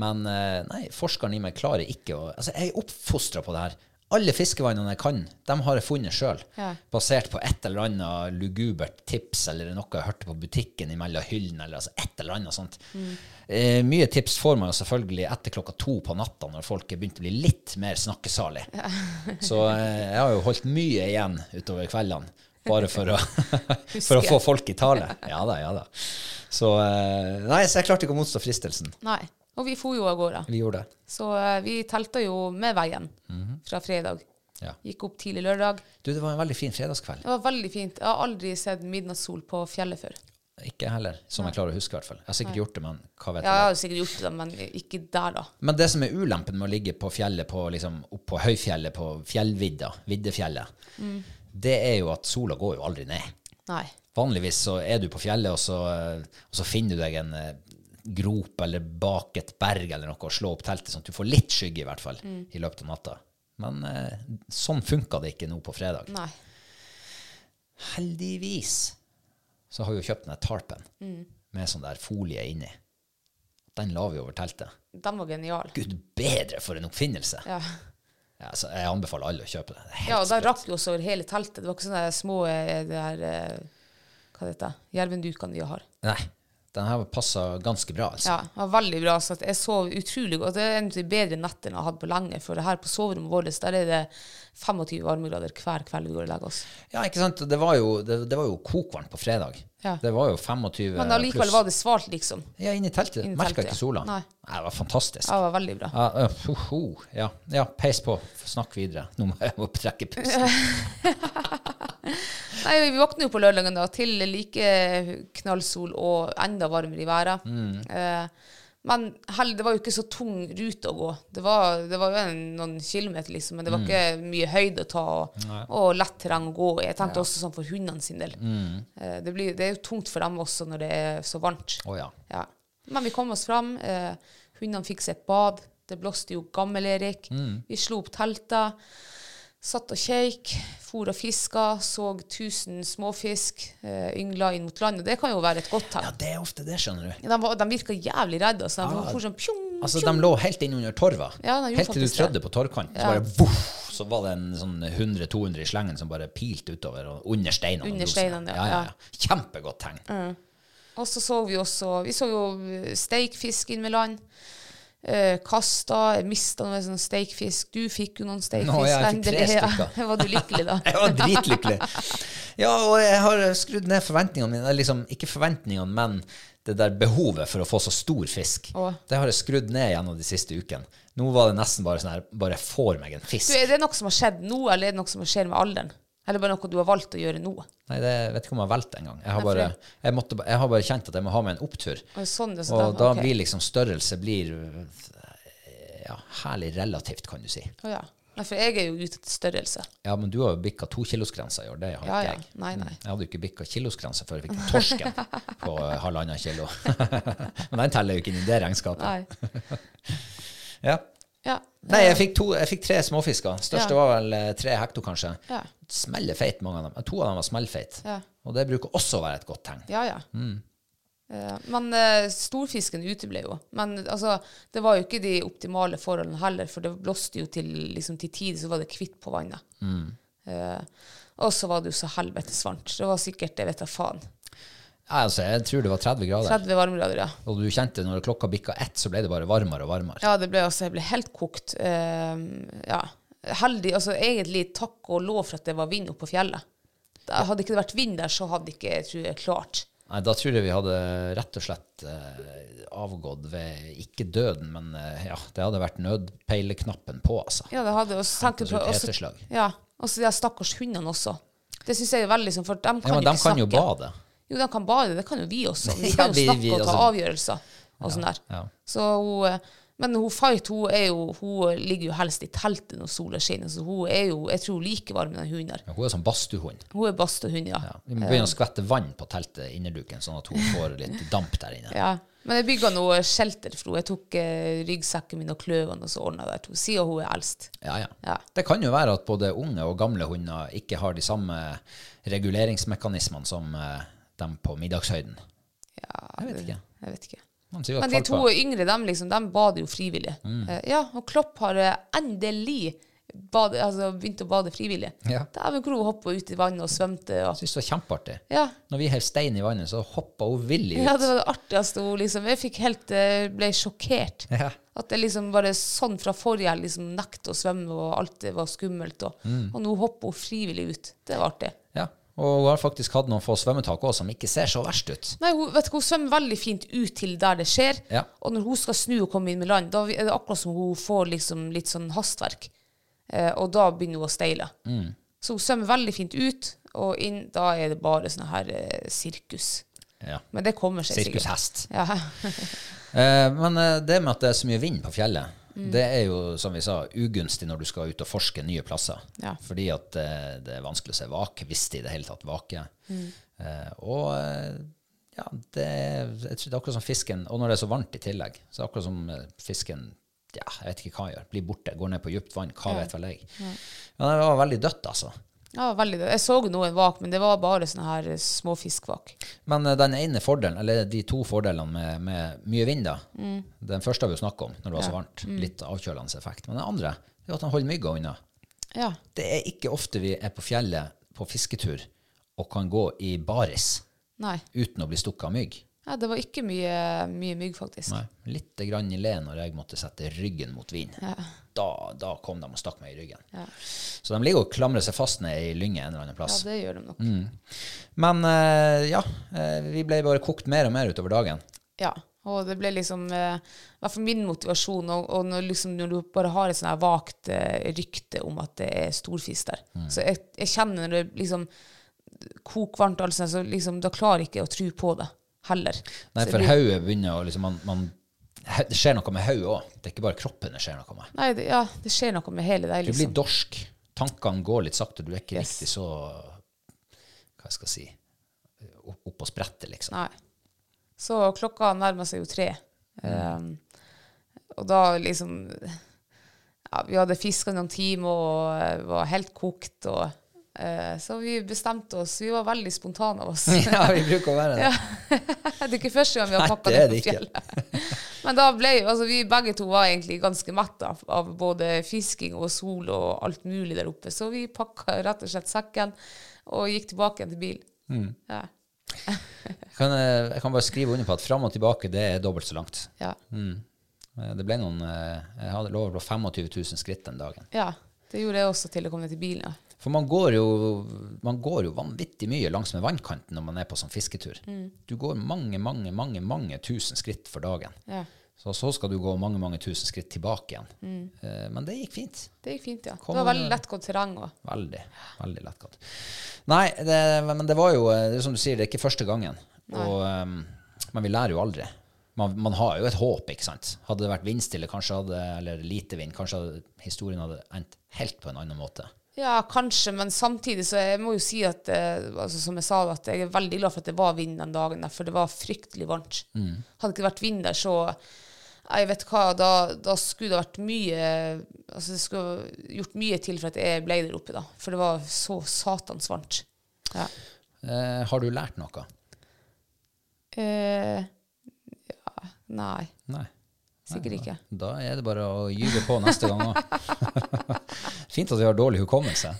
Men eh, nei, forskeren i meg klarer ikke å Altså, jeg er oppfostra på det her. Alle fiskevannene jeg kan, dem har jeg funnet sjøl. Ja. Basert på et eller annet lugubert tips eller noe jeg hørte på butikken imellom hyllene, eller altså et eller annet sånt. Mm. Eh, mye tips får man jo selvfølgelig etter klokka to på natta, når folk er begynt å bli litt mer snakkesalig. Så eh, jeg har jo holdt mye igjen utover kveldene, bare for å, for å få folk i tale. Ja da, ja da. Så eh, nei, så jeg klarte ikke å motstå fristelsen. Nei. Og vi for jo av gårde. Vi gjorde det. Så eh, vi telta jo med veien fra fredag. Ja. Gikk opp tidlig lørdag. Du, det var en veldig fin fredagskveld. Det var veldig fint. Jeg har aldri sett midnattssol på fjellet før. Ikke heller, som jeg klarer å huske i hvert fall. Jeg har sikkert gjort det, men hva vet Ja, jeg jeg. har sikkert gjort det, men ikke der, da. Men det som er ulempen med å ligge på fjellet, på, liksom, opp på høyfjellet, på fjellvidda, viddefjellet, Mm. det er jo at sola går jo aldri ned. Nei. Vanligvis så er du på fjellet, og så, eh, og så finner du deg en eh, grop eller bak et berg eller noe og slå opp teltet, sånn at du får litt skygge i hvert fall Mm. i løpet av natta. Men eh, sånn funka det ikke nå på fredag. Nei. Heldigvis så har vi jo kjøpt den tarpen med sånn der folie inni. Den la vi over teltet. Den var genial. Gud bedre for en oppfinnelse. Ja. Ja, så jeg anbefaler alle å kjøpe det. det er ja, og da rakk vi oss over hele teltet. Det var ikke sånne små eh, det her, eh, Hva det heter Jervendukene vi har. Nei, den her passa ganske bra, altså. Ja, det var veldig bra. Så jeg sov utrolig godt. Det er en av de bedre nettene jeg har hatt på lenge. For her på soverommet vårt der er det 25 varmegrader hver kveld vi går og legger oss. Ja, ikke sant? Det var jo, det, det var jo kokvarmt på fredag. Ja. Det var jo 25 Men allikevel pluss. var det svalt, liksom. Ja, inni teltet. Inni Merka ikke sola. Nei. det var fantastisk. Ja, det var veldig bra. Ja, uh, ho, ho. ja. ja, peis på. Snakk videre. Nå må jeg trekke pusten. Nei, Vi våkner jo på lørdagen da, til like knallsol og enda varmere i været. Mm. Men hell, det var jo ikke så tung rute å gå. Det var, det var jo en, noen kilometer, liksom, men det Mm. var ikke mye høyde å ta og, og lett terreng å gå i. Jeg tenkte også sånn for hundene sin del. Mm. Eh, det, blir, det er jo tungt for dem også når det er så varmt. Oh, ja. Ja. Men vi kom oss fram. Eh, hundene fikk seg et bad. Det blåste jo Gammel-Erik. Mm. Vi slo opp teltet. Satt og kjeik, for og fiska, så tusen småfisk, eh, yngla inn mot land. Og det kan jo være et godt tegn. ja, det er ofte det, skjønner du. De, var- de virka jævlig redde. Altså. De for sånn, pjong, Altså, pjong. De lå helt inn under torva. Ja, helt til du trødde på torvkanten. Så Ja. bare voff, så var det en sånn 100-200 i slengen som bare pilte utover og under steinene. Under dro steinene, ja. ja, ja, ja. Kjempegodt tegn. Og så så vi også Vi så jo steikfisk inn med land. Eh, kasta, mista noe sånn steikfisk. Du fikk jo noen steikfisk. Nå, jeg fikk tre stykker. var du lykkelig, da? Jeg var dritlykkelig. Ja, og jeg har skrudd ned forventningene mine. Liksom, ikke forventningene, men det der behovet for å få så stor fisk. Å. Det har jeg skrudd ned gjennom de siste ukene. Nå var det nesten bare sånn her Bare får meg en Du, fisk. er det noe som har skjedd nå, eller er det noe som skjer med alderen? Eller bare noe du har valgt å gjøre nå? Nei, det jeg vet ikke om jeg har valgt engang. Jeg, har bare- jeg, måtte jeg har bare kjent at jeg må ha med en opptur. Og sånn det, så Og da ok. blir liksom størrelse blir ja, herlig relativt, kan du si. Å ja. Nei, for jeg er jo ute etter størrelse. Ja, men du har jo bikka tokilosgrensa i år. Det har Ja, ikke ja. jeg. Nei, nei. Mm. Jeg hadde jo ikke bikka kilosgrensa før jeg fikk den torsken på halvannen kilo. men den teller jo ikke inn i det regnskapet. Nei. Ja. Ja. Nei, jeg fikk, to, jeg fikk tre småfisker. Største Ja. var vel eh, tre hekto, kanskje. Ja. Smeller feit, mange av dem. To av dem var smellfeit. Ja. Og det bruker også å være et godt tegn. Ja, ja. Mm. Eh, men uh, storfisken uteble jo. Men altså, det var jo ikke de optimale forholdene heller, for det blåste jo til, liksom, til tider så var det kvitt på vannet. Mm. Uh, og så var det jo så helvetes varmt. Det var sikkert, jeg vet da faen, altså, jeg tror det var 30 grader. 30 varmegrader, ja. Og du kjente når klokka bikka ett, så ble det bare varmere og varmere. Ja, det ble, altså, jeg ble helt kokt. Uh, ja. Heldig, altså egentlig takk og lov for at det var vind oppe på fjellet. Da, hadde ikke det vært vind der, så hadde ikke jeg tror jeg klart. Nei, Da tror jeg vi hadde rett og slett uh, avgått ved ikke døden, men uh, ja, det hadde vært nødpeileknappen på, altså. Ja, det hadde også tenkt på også. Ja, også de stakkars hundene også. Det syns jeg er veldig sånn, for de kan Ja, men jo de kan jo bade. Jo, de kan bade, det kan jo vi også. Vi kan jo snakke og ta avgjørelser og sånn der. Så hun, eh, men hun Fight hun, jo, hun ligger jo helst i teltet når sola skinner, så hun er jo jeg tror, like varm enn hunden der. Ja, hun er sånn badstuehund. Hun er badstuehund, ja. Ja. Vi må begynne å skvette vann på teltet, innerduken, sånn at hun får litt damp der inne. Ja. Men jeg bygga noe shelter for henne. Jeg tok eh, ryggsekken min og kløvene og så ordna det. to, Siden hun er eldst. Ja, ja. Ja. Det kan jo være at både unge og gamle hunder ikke har de samme reguleringsmekanismene som eh, dem på middagshøyden. Ja, Jeg vet ikke. Jeg vet ikke. Men de to yngre, de, liksom, de bader jo frivillig. Mm. Eh, ja, og Klopp har eh, endelig bad, altså, begynt å bade frivillig. Ja. Dæven, hvor hun hoppa ut i vannet og svømte. Og, Jeg synes det var kjempeartig. ja. Når vi hev stein i vannet, så hoppa hun villig ut. ja, det var det artigste. Hun liksom, jeg fikk helt, eh, ble sjokkert. Ja. At det liksom bare sånn fra forrige helg liksom nekte å svømme, og alt det var skummelt. Og, Mm. og nå hopper hun frivillig ut. Det var artig. Og hun har faktisk hatt noen få svømmetak også, som ikke ser så verst ut. Nei, hun, vet du, hun svømmer veldig fint ut til der det skjer. Ja. Og når hun skal snu og komme inn med land, da er det akkurat som hun får liksom litt sånn hastverk. Eh, og da begynner hun å steile. Så hun svømmer veldig fint ut, og inn, da er det bare sånn her eh, sirkus. Ja. Men det kommer seg sikkert. Sirkushest. Ja. Eh, men eh, det med at det er så mye vind på fjellet, Mm. det er jo, som vi sa, ugunstig når du skal ut og forske nye plasser. Ja. Fordi at eh, det er vanskelig å se vake, hvis de i det hele tatt vaker. Mm. Eh, og eh, ja, det det er akkurat som fisken, og når det er så varmt i tillegg, så er det akkurat som eh, fisken ja, jeg vet ikke hva jeg gjør. Blir borte, går ned på dypt vann. Hva vet vel jeg. Ja, det var veldig dødt, altså. Ja, veldig. Jeg så noen vak, men det var bare sånne her eh, små fiskvak. Men eh, den ene fordelen, eller de to fordelene med, med mye vind, da, den første har vi jo snakket om når det var så varmt. Litt avkjølende effekt. Men den andre er at den holder mygga unna. Ja. Det er ikke ofte vi er på fjellet på fisketur og kan gå i baris Nei. uten å bli stukket av mygg. Ja, det var ikke mye, mye mygg, faktisk. Nei, Litt grann i le når jeg måtte sette ryggen mot vind. Da, da kom de og stakk meg i ryggen. Så de ligger og klamrer seg fast ned i lynget en eller annen Ja, det gjør de nok. Men eh, ja, eh, vi ble bare kokt mer og mer utover dagen. Ja. Og det ble liksom eh, I hvert fall min motivasjon. Og, og når, liksom, når du bare har et sånn her vagt rykte om at det er storfisk der Så jeg, jeg kjenner når det liksom kokvarmt, altså, så liksom, da klarer jeg ikke å tro på det heller. Nei, for hodet begynner å liksom man, man, Det skjer noe med hodet òg. Det er ikke bare kroppen det skjer noe med. Nei, det, ja, det skjer noe med hele deg, Du blir liksom. dorsk. Tankene går litt sakte. Du er ikke Yes. riktig så Hva jeg skal si opp, og sprette, liksom. Nei. Så klokka nærmer seg jo tre. Um, og da liksom ja, Vi hadde fiska noen timer og eh, var helt kokt. Og, så vi bestemte oss. Vi var veldig spontane av oss. ja, vi bruker å være det. det er ikke første gang vi har pakka det ned på fjellet. Men da ble altså vi begge to var egentlig ganske mette av, både fisking og sol og alt mulig der oppe. Så vi pakka rett og slett sekken og gikk tilbake igjen til bilen. Mm. Ja. Jeg kan, eh, jeg kan bare skrive under på at fram og tilbake, det er dobbelt så langt. Ja. Mm. Det ble noen eh, Jeg hadde lov på 25 000 skritt den dagen. ja. Det gjorde jeg også til å komme til bilen. For man går jo, man går jo vanvittig mye langs med vannkanten når man er på sånn fisketur. Mm. Du går mange, mange, mange mange tusen skritt for dagen. Ja. Så, så skal du gå mange mange tusen skritt tilbake igjen. Eh, men det gikk fint. Det gikk fint, ja. Kom det var veldig lettgått terreng òg. Veldig. Veldig lettgått. Nei, det, men det var jo eh, det er som du sier, det er ikke første gangen. Og, um, men vi lærer jo aldri. Man, man har jo et håp, ikke sant. Hadde det vært vindstille, kanskje hadde, eller lite vind, kanskje hadde historien hadde endt helt på en annen måte. Ja, kanskje, men samtidig så jeg må jo si at eh, altså, som jeg sa, at jeg er veldig glad for at det var vind den dagen, der, for det var fryktelig varmt. Hadde det ikke vært vind der, så jeg vet hva, da, da skulle det vært mye altså Det skulle gjort mye til for at jeg ble der oppe, da. For det var så satans varmt. Ja. Eh, har du lært noe? Eh, ja Nei, Nei. Sikkert ikke. Da er det bare å gyve på neste gang òg. Fint at vi har dårlig hukommelse.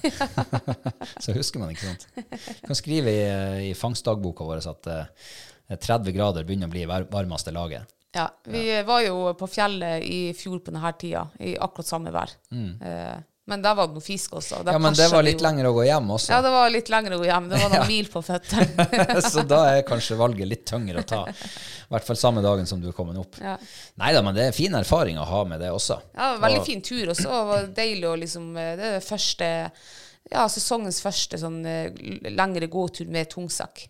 Så husker man ikke sant. Du kan skrive i, i fangstdagboka vår at uh, 30 grader begynner å bli varmeste laget. Ja, vi var jo på fjellet i fjor på denne tida, i akkurat samme vær. Eh, men da var det noe fisk også. Da Mm. Ja, men det var litt jo- lenger å gå hjem også. Ja, det var litt lenger å gå hjem. Det var noen mil på føttene. Så da er kanskje valget litt tyngre å ta. I hvert fall samme dagen som du er kommet opp. Ja. Nei da, men det er fin erfaring å ha med det også. Ja, veldig Og- fin tur også. Det var deilig å liksom eh, Det er det første ja, sesongens første sånn eh, lengre gåtur med tungsekk.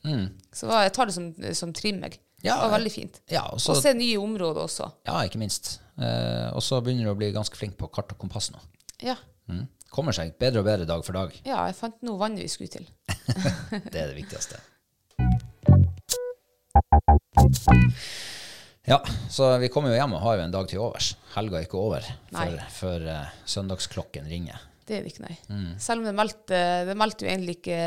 Så jeg tar det som, som trim, jeg. Mm. Ja, det var veldig fint. Ja, Og se nye områder også. ja ikke minst. Eh, og så begynner du å bli ganske flink på kart og kompass nå. Ja. Mm. Kommer seg bedre og bedre dag for dag. ja, jeg fant noe vann vi skulle til. Det er det viktigste. Ja, så vi kommer jo hjem og har jo en dag til overs. Helga er ikke over før, før uh, søndagsklokken ringer. Det er det ikke, nei. Mm. Selv om det meldte, det meldte jo egentlig ikke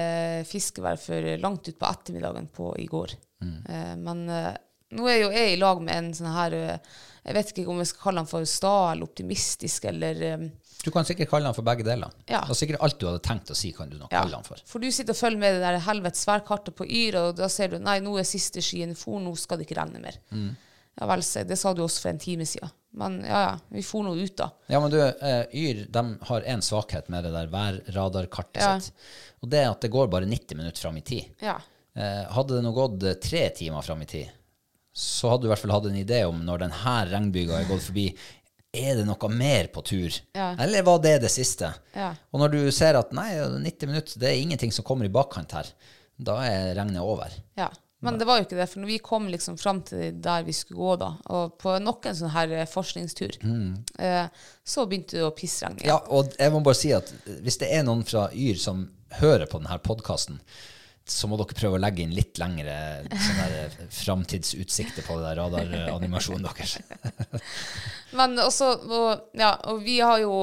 fiskevær før langt utpå ettermiddagen på i går. Mm. Uh, men uh, nå er jo jeg i lag med en sånn her eh, Jeg vet ikke om jeg skal kalle han for sta eller optimistisk eller eh, Du kan sikkert kalle han for begge deler. Ja. Det var sikkert alt du hadde tenkt å si, kan du nok ja. kalle han for. For du sitter og følger med det der helvetes værkartet på Yr, og da ser du nei, nå er siste skyen for, nå skal det ikke regne mer. Mm. Ja vel, det sa du også for en time siden. Men ja, ja, vi for nå ut, da. Ja, men du, eh, Yr de har én svakhet med det der værradarkartet Ja. sitt. Og det er at det går bare 90 minutter fram i tid. Ja. Eh, hadde det nå gått tre timer fram i tid, så hadde du i hvert fall hatt en idé om når denne regnbyga er gått forbi, er det noe mer på tur? Ja. Eller var det det siste? Ja. Og når du ser at nei, 90 minutter, det er ingenting som kommer i bakkant her, da er regnet over. ja. Men det var jo ikke det, for når vi kom liksom fram til der vi skulle gå, da, og på nok en sånn her forskningstur, forskningstur, eh, så begynte det å pissregne. igjen. Ja, og jeg må bare si at hvis det er noen fra Yr som hører på denne podkasten, så må dere prøve å legge inn litt lengre sånne framtidsutsikter på det der radaranimasjonen deres. Men også, og, ja, og vi har jo,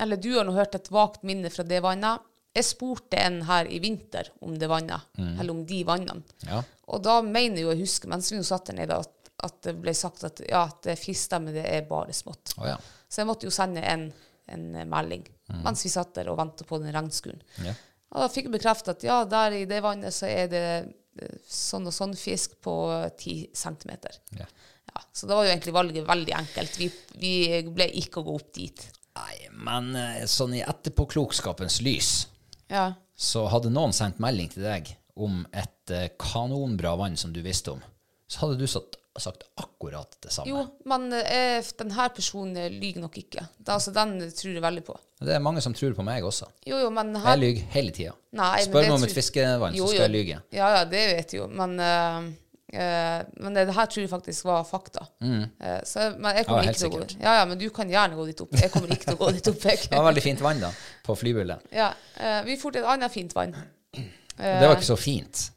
eller du har nå hørt et vagt minne fra det vannet. Jeg spurte en her i vinter om det vannet, eller om de vannene. Ja. Og da mener jo jeg husker, mens vi satt der nede, at, at det ble sagt at ja, at det men det er bare smått. Oh, ja. Så jeg måtte jo sende en, en melding melding mens vi satt der og ventet på den regnskuren. Ja. Og da fikk jeg bekreftet at ja, der i det vannet så er det eh, sånn og sånn fisk på 10 centimeter. Ja. Ja, så da var jo egentlig valget veldig enkelt. Vi, vi ble ikke å gå opp dit. Nei, men eh, sånn i etterpåklokskapens lys Ja. så hadde noen sendt melding til deg om et eh, kanonbra vann som du visste om, så hadde du satt, sagt akkurat det samme. Jo, men eh, denne personen eh, lyver nok ikke. Da, altså, den tror jeg veldig på. Det er mange som tror på meg også. Jo, jo, men her Jeg lyver hele tida. Spør det meg om et fiskevann, Jo, så skal jeg lyge. Ja, ja, det vet jeg jo. Men, eh, uh, men det, det her tror jeg faktisk var fakta. Eh, så, men jeg kommer Mm. Ja, ikke til å gå. Ja, ja, men du kan gjerne gå dit opp. Jeg kommer ikke til å gå dit opp. Det var veldig fint vann da, på flybullet. Ja, vi dro til et annet fint vann. Det var ikke så fint,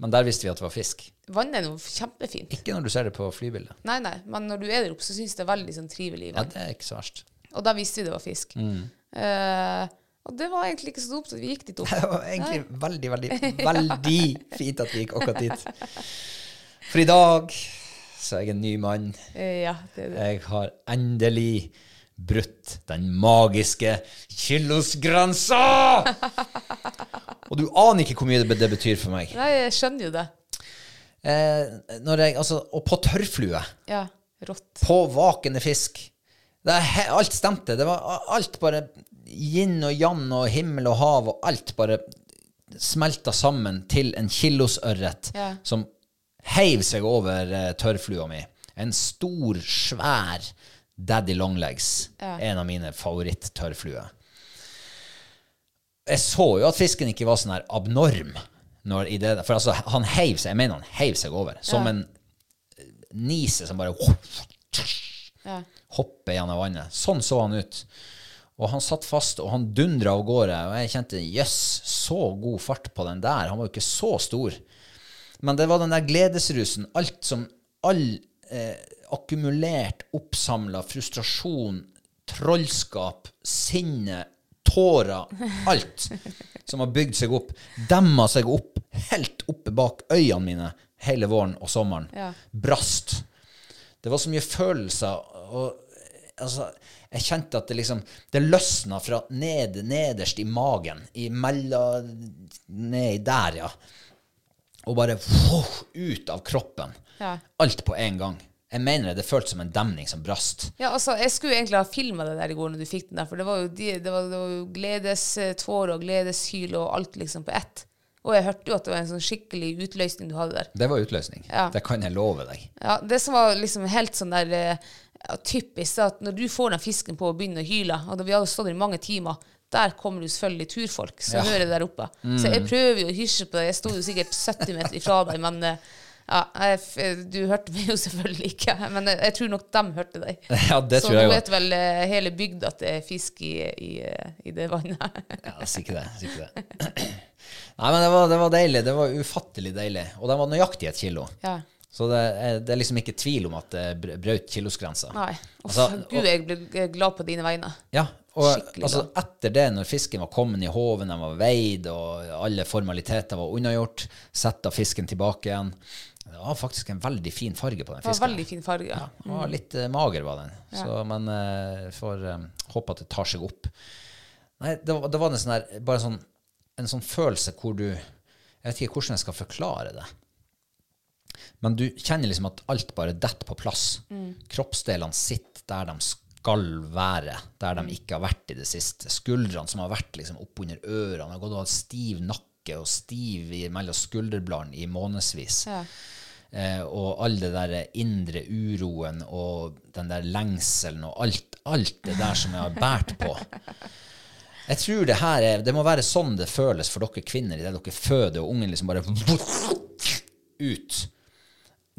men der visste vi at det var fisk. Vannet er noe kjempefint. Ikke når du ser det på flybildet. Nei, nei, men når du er der oppe, så syns jeg det er veldig sånn trivelig. Ja, vann. det er ikke så verst. Og da visste vi det var fisk. Mm. Uh, og det var egentlig ikke så dumt at vi gikk dit opp. Det var egentlig veldig, veldig, veldig fint at vi gikk akkurat dit. For i dag så er jeg en ny mann. Ja, det er det. Jeg har endelig brutt den magiske kilosgrensa! Og du aner ikke hvor mye det, det betyr for meg. Nei, jeg skjønner jo det. Eh, jeg, altså, og på tørrflue. Ja, rått. På vakende fisk. Det he- alt stemte. Det var alt bare yin og yang og himmel og hav, og alt bare smelta sammen til en kilosørret Ja. som heiv seg over eh, tørrflua mi. En stor, svær Daddy Longlegs. Ja. En av mine favoritt-tørrfluer. Jeg så jo at fisken ikke var sånn her abnorm. Når i det, for altså, han heiv seg, jeg mener han heiv seg over. Som Ja. en nise som bare Ja. hopper gjennom vannet. Sånn så han ut. Og han satt fast, og han dundra av gårde. Og jeg kjente jøss, så god fart på den der. Han var jo ikke så stor. Men det var den der gledesrusen. Alt som All eh, akkumulert, oppsamla frustrasjon, trollskap, sinne, tårer, alt som har bygd seg opp, demma seg opp helt oppe bak øynene mine hele våren og sommeren. Ja. Brast. Det var så mye følelser. og altså, Jeg kjente at det liksom Det løsna fra ned, nederst i magen. I mellom Nedi der, ja. Og bare ut av kroppen. Ja. Alt på en gang. Jeg mener det, det føltes som en demning som brast. Ja, altså, Jeg skulle egentlig ha filma det der i går når du fikk den der, for det var jo, de, det var, det var jo gledestårer og gledeshyl og alt liksom på ett. Og jeg hørte jo at det var en sånn skikkelig utløsning du hadde der. Det var utløsning. Ja. Det kan jeg love deg. Ja, Det som var liksom helt sånn der eh, ja, typisk, er at når du får den fisken på og begynner å hyle, og da vi hadde stått der i mange timer, der kommer det selvfølgelig turfolk som Ja. Mm. hører det der oppe. Så jeg prøver jo å hysje på det. Jeg sto jo sikkert 70 meter ifra deg, men eh, ja, jeg, du hørte meg jo selvfølgelig ikke. Men jeg, jeg tror nok de hørte deg. Ja, det Så tror jeg nå vet vel eh, hele bygda at det er fisk i, i, eh, i det vannet. Ja, sikkert det. Sikkert det. Nei, men det var, det var deilig. Det var ufattelig deilig. Og de var nøyaktig et kilo. ja. Så det er, det er liksom ikke tvil om at det brøt kilosgrensa. Nei. Uff, Altså, Gud, jeg ble glad på dine vegne. Ja, og Skikkelig altså, etter det, når fisken var kommet i håven, den var veid, og alle formaliteter var unnagjort, setta fisken tilbake igjen Det var faktisk en veldig fin farge på den fisken. Det var veldig fin farge. Ja, ja var litt uh, mager, var den. Så, men uh, får um, håpe at det tar seg opp. Nei, det, var- det var en sånn her, bare sånn, en sånn følelse hvor du Jeg vet ikke hvordan jeg skal forklare det. Men du kjenner liksom at alt bare detter på plass. Kroppsdelene sitter der de skal være, der de ikke har vært i det siste. Skuldrene som har vært liksom oppunder ørene, har gått og hatt stiv nakke og stiv mellom skulderbladene i månedsvis. Ja. Eh, og all det der indre uroen og den der lengselen og alt, alt det der som jeg har båret på. Jeg tror det her er Det må være sånn det føles for dere kvinner idet dere føder, og ungen liksom bare ut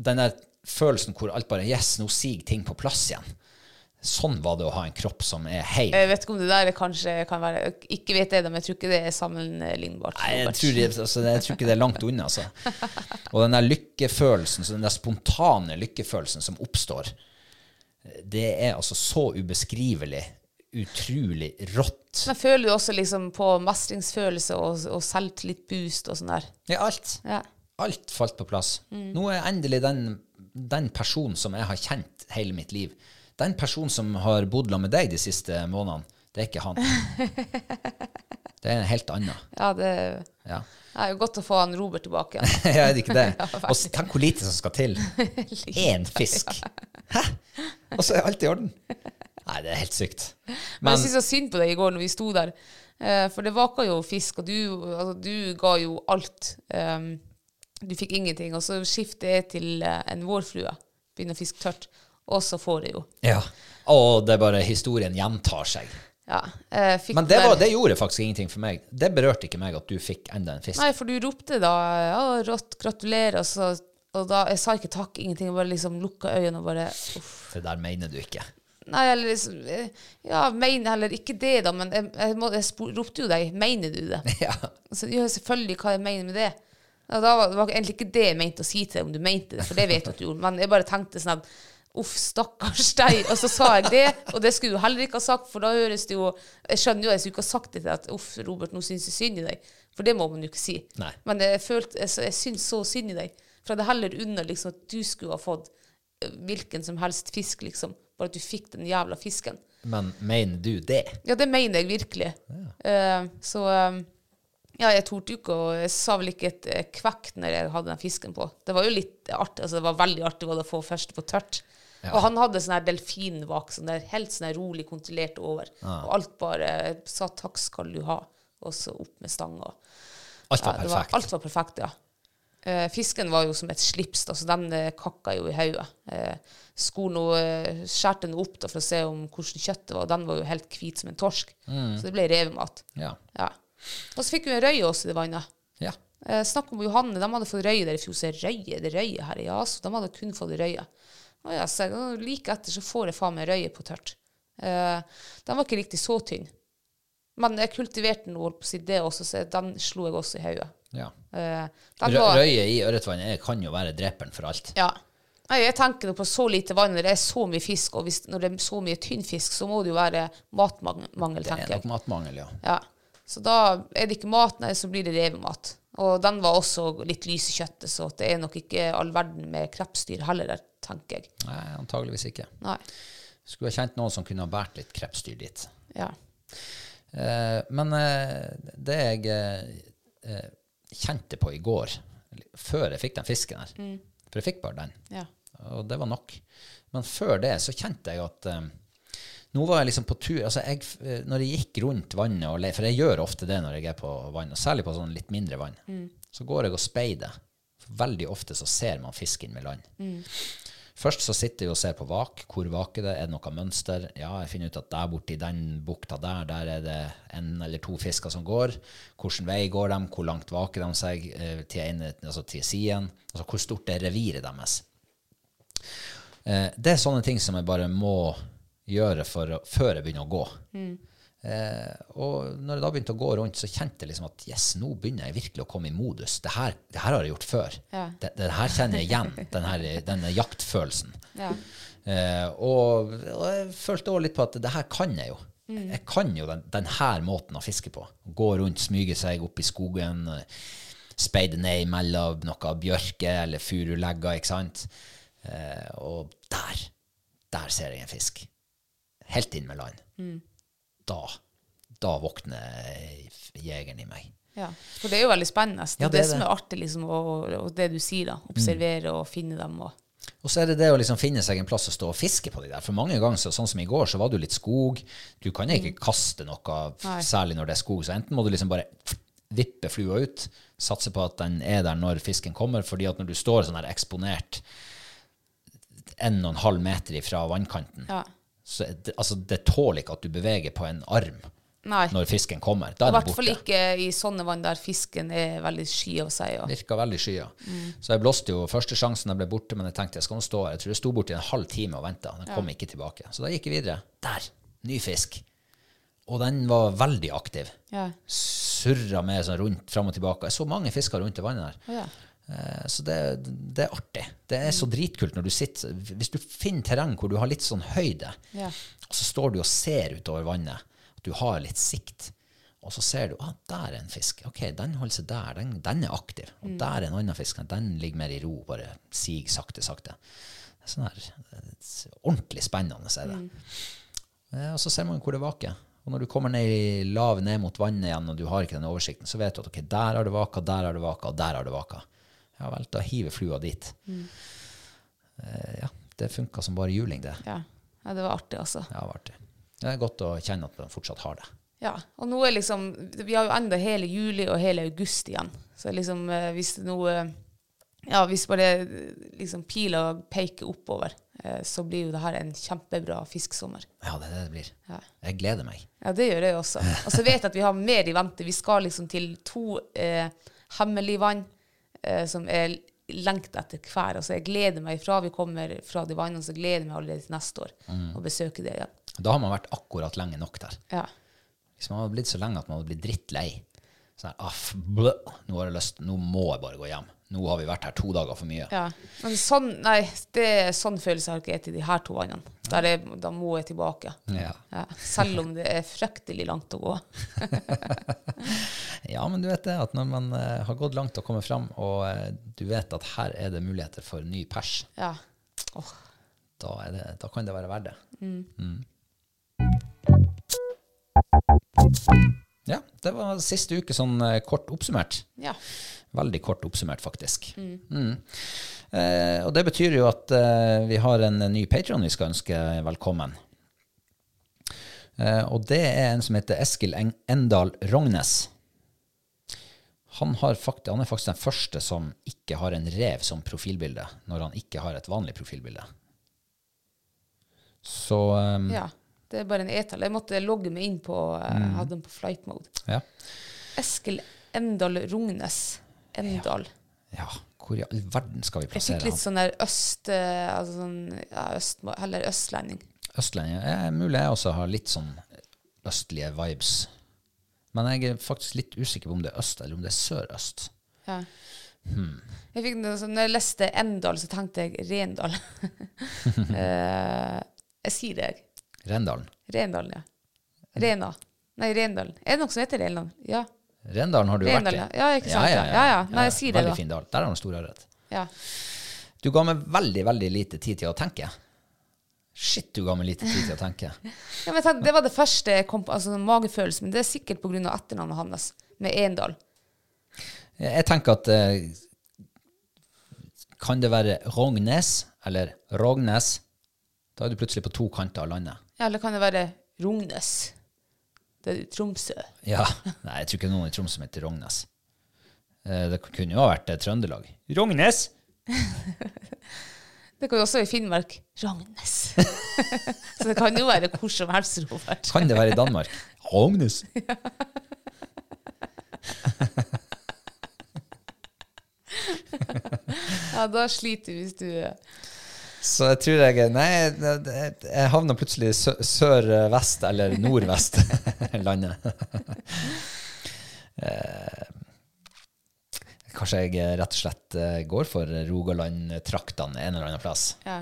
den der følelsen hvor alt bare Yes, nå siger ting på plass igjen. Sånn var det å ha en kropp som er heil. Jeg vet ikke om det der kanskje kan være Ikke vet jeg det, men jeg tror ikke det er sammenlignbart. Nei, jeg tror, det, altså, jeg tror ikke det er langt unna. Altså. Og den der lykkefølelsen, så den der spontane lykkefølelsen som oppstår, det er altså så ubeskrivelig, utrolig rått. Men føler du også liksom på mestringsfølelse og, og selvtillitboost og sånn der? Ja, alt. Ja. Alt falt på plass. Nå er endelig den, den personen som jeg har kjent hele mitt liv, den personen som har bodd sammen med deg de siste månedene, det er ikke han. Det er en helt annen. Ja, det, Ja. det er jo godt å få han Robert tilbake igjen. er det ikke det? Og tenk hvor lite som skal til. Én fisk. Hæ? Og så er alt i orden. Nei, det er helt sykt. Men Men jeg synes så synd på deg i går når vi sto der. Eh, for det vaka jo fisk, og du, altså, du ga jo alt. Um, du fikk ingenting. Og så skifter jeg til eh, en vårflue. Begynner å fiske tørt. Og så får jeg jo. ja. Og det er bare historien gjentar seg. Ja, eh, Men det, var, det gjorde faktisk ingenting for meg. Det berørte ikke meg at du fikk enda en fisk. Nei, for du ropte da ja, rått, gratulerer, og, så, og da Jeg sa ikke takk, ingenting. Jeg bare liksom lukka øynene og bare uff. Det der mener du ikke. Nei, eller liksom eh, Ja, mener heller ikke det, da, men jeg, jeg, må, jeg ropte jo deg. Mener du det? Ja. Så, gjør selvfølgelig hva jeg mener med det. Og da var det var egentlig ikke det jeg mente å si til deg, om du mente det, for det vet du at du gjorde. Men jeg bare tenkte sånn at uff, stakkars deg. Og så sa jeg det, og det skulle du heller ikke ha sagt, for da høres det jo Jeg skjønner jo, jeg skulle ikke ha sagt det til at uff, Robert, nå syns jeg synd i deg. For det må man jo ikke si. Nei. Men jeg følte Jeg, jeg syns så synd i deg. For jeg hadde heller unna liksom at du skulle ha fått eh, hvilken som helst fisk, liksom. Bare at du fikk den jævla fisken. Men mener du det? Ja, det mener jeg virkelig. Eh, så um, ja, jeg torde ikke, og jeg sa vel ikke et kvekk når jeg hadde den fisken på. Det var jo litt artig, altså det var veldig artig å få først på tørt. Og han hadde sånn her delfinvak, sånn der, helt sånn her rolig kontrollert over. Og alt bare sa takk skal du ha, og så opp med stanga. Alt var Ja, perfekt. alt var perfekt, ja. Eh, fisken var jo som et slips, da, så den eh, kakka jo i hodet. Skolen eh, skjærte den opp da, for å se om hvordan kjøttet var, og den var jo helt hvit som en torsk. Så det ble revemat. Ja. Ja. Og så fikk vi en røye også i det vannet. ja. Eh, snakk om Johanne, de hadde fått røye der i fjor. Så røye, det er røye her, ja, så de hadde kun fått røye. Og ja, så jeg, like etter så får jeg faen meg røye på tørt. Uh, den var ikke riktig så tynn. Men jeg kultiverte den, holdt på å si det også, så den slo jeg også i hodet. ja. Uh, var- røye i ørretvann er- kan jo være dreperen for alt. Ja. Nei, jeg tenker på så lite vann, når det er så mye fisk, og hvis, når det er så mye tynn fisk, så må det jo være matmangel, tenker jeg. Det er nok matmangel, ja. Ja. Så da er det ikke mat, nei, så blir det revemat. Og den var også litt lys i kjøttet, så det er nok ikke all verden med krepsdyr heller der, tenker jeg. Nei, antageligvis ikke. Nei. Skulle ha kjent noen som kunne ha båret litt krepsdyr dit. Ja. Eh, men eh, det jeg eh, eh, kjente på i går, før jeg fikk den fisken her For jeg fikk bare den, Ja. og det var nok. Men før det så kjente jeg at eh, nå var jeg liksom på tur altså jeg, eh, Når jeg gikk rundt vannet, og for jeg gjør ofte det når jeg er på vann, og særlig på sånn litt mindre vann, så går jeg og speider. Veldig ofte så ser man fisken med land. Først så sitter vi og ser på vak. Hvor vaker det? Er det noe mønster? Ja, jeg finner ut at der borte i den bukta der, der er det en eller to fisker som går. Hvilken vei går de? Hvor langt vaker de seg eh, til, ene, altså til siden? Altså hvor stort er reviret deres? Eh, det er sånne ting som jeg bare må gjøre for, før jeg begynner å gå. Eh, og når jeg da begynte å gå rundt, så kjente jeg liksom at yes, nå begynner jeg virkelig å komme i modus. Det her, det her har jeg gjort før. Ja. Det, det her kjenner jeg igjen, den her, denne jaktfølelsen. Ja. Eh, og, og jeg følte også litt på at det her kan jeg jo. Jeg kan jo den, den her måten å fiske på. Gå rundt, smyge seg opp i skogen, speide ned mellom noe bjørke eller furulegger, ikke sant? Eh, og der, der ser jeg en fisk. Helt inn med land. Da, da våkner jegeren i meg. ja. For det er jo veldig spennende. Det Ja, er det, det er som er artig, liksom, og, og det du sier, da. Observere og finne dem. og... Og så er det det å liksom finne seg en plass å stå og fiske på de der. For mange ganger, så, sånn som i går, så var det jo litt skog. Du kan ikke kaste noe, Nei. særlig når det er skog. Så enten må du liksom bare vippe flua ut, satse på at den er der når fisken kommer, fordi at når du står sånn her eksponert en og en halv meter ifra vannkanten, Ja. Så det, altså, det tåler ikke at du beveger på en arm Nei. når fisken kommer. Da I er I hvert fall ikke i sånne vann der fisken er veldig sky av seg. Og. Virka veldig skya. Mm. Så jeg blåste jo første sjansen jeg ble borte, men jeg tenkte jeg skal nå stå her. Jeg tror jeg sto borti en halv time og venta. Den kom ikke tilbake. Så da gikk jeg videre. Der! Ny fisk. Og den var veldig aktiv. Ja. Surra med sånn rundt fram og tilbake. Jeg så mange fisker rundt i vannet der. Ja. Eh, Så det, det er artig. Det er så dritkult når du sitter Hvis du finner terreng hvor du har litt sånn høyde, Ja. og så står du og ser utover vannet, at du har litt sikt, og så ser du ah, der er en fisk. Ok, den holder seg der. Den, den er aktiv. Og der er en annen fisk. Den ligger mer i ro. Bare sig sakte, sakte. Det sånn her eh, Ordentlig spennende er det. Mm. Og så ser man hvor det vaker. Og når du kommer ned i lav ned mot vannet igjen, og du har ikke den oversikten, så vet du at ok, der har det vaka, der har det vaka, og der har det vaka. Ja vel, da hiver flua dit. Eh, ja, det funka som bare juling, det. Ja. ja, det var artig, altså. Ja, det var artig. Det er godt å kjenne at man fortsatt har det. Ja, og nå er liksom Vi har jo enda hele juli og hele august igjen. Så liksom eh, hvis det nå eh, Ja, hvis bare eh, liksom pila peker oppover, eh, så blir jo det her en kjempebra fisksommer. Ja, det er det det blir. Ja. Jeg gleder meg. Ja, det gjør jeg også. Og så vet jeg at vi har mer i vente. Vi skal liksom til to eh, hemmelige vann eh, som er lengt etter hver. Altså jeg gleder meg fra vi kommer fra de vannene, så gleder jeg meg allerede til neste år å besøke det igjen. Da har man vært akkurat lenge nok der. Ja. Hvis man hadde blitt så lenge at man hadde blitt drittlei sånn, her, aff, blø, nå har jeg lyst, nå må jeg bare gå hjem. Nå har vi vært her to dager for mye. Ja. Men sånn, nei, det sånn følelse har ikke etter de her to vannene. Da, da må jeg tilbake. Ja. Ja. Selv om det er fryktelig langt å gå. Ja, men du vet det, at når man eh, har gått langt og kommet fram, og eh, du vet at her er det muligheter for ny pers, Ja. oh. da, det, da kan det være verdt det. Mm. Ja, det var siste uke sånn eh, kort oppsummert. Ja. Veldig kort oppsummert, faktisk. Mm. Eh, og det betyr jo at eh, vi har en ny Patron vi skal ønske velkommen. Eh, og det er en som heter Eskil Eng Endal Rognes. Han, har fakt han er faktisk den første som ikke har en rev som profilbilde, når han ikke har et vanlig profilbilde. Så eh, ja. Det er bare en e-tall. Jeg måtte logge meg inn på mm. Hadde den på flight mode. ja. Eskil Endal Rognes. Endal. ja, hvor i all verden skal vi Jeg fikk litt sånn der øst... eh, Altså sånn, ja, øst Heller østlending. Østlending. Ja, mulig jeg også har litt sånn østlige vibes. Men jeg er faktisk litt usikker på om det er øst eller om det er sørøst. Ja. Jeg fikk sånn, når jeg leste Endal, så tenkte jeg Rendal. Eh, jeg sier det, jeg. Rendalen. Rendalen, ja. Rena. Nei, Rendalen. Er det noe som heter Rendalen? Ja. Rendalen har du Rendalen, vært i. ja. Ja, ikke sant, ja. Ja, ja. Nei, jeg sier det Veldig da. fin dal. Der har han stor ørret. ja. Du ga meg veldig, veldig lite tid til å tenke. Shit, du ga meg lite tid til å tenke. ja men det var det første jeg kom på, altså magefølelsen, men det er sikkert av etternavnet hans, med Endal. Jeg tenker at eh, Kan det være Rognes eller Rognes? Da er du plutselig på to kanter av landet. Ja, eller kan det være Rognes? Det er Tromsø. Ja. Nei, jeg tror ikke noen i Tromsø som heter Rognes. Eh, Det kunne jo ha vært eh, Trøndelag. Rognes! Det kan jo også være i Finnmark. Rognes. Så det kan jo være hvor som helst, Robert. Kan det være i Danmark? Rognes. Ja, da sliter du hvis du Så jeg tror jeg Nei, jeg havna plutselig sør-vest eller nordvest landet. Eh, Kanskje jeg eh, rett og slett eh, går for Rogaland-traktene en eller annen plass. Ja.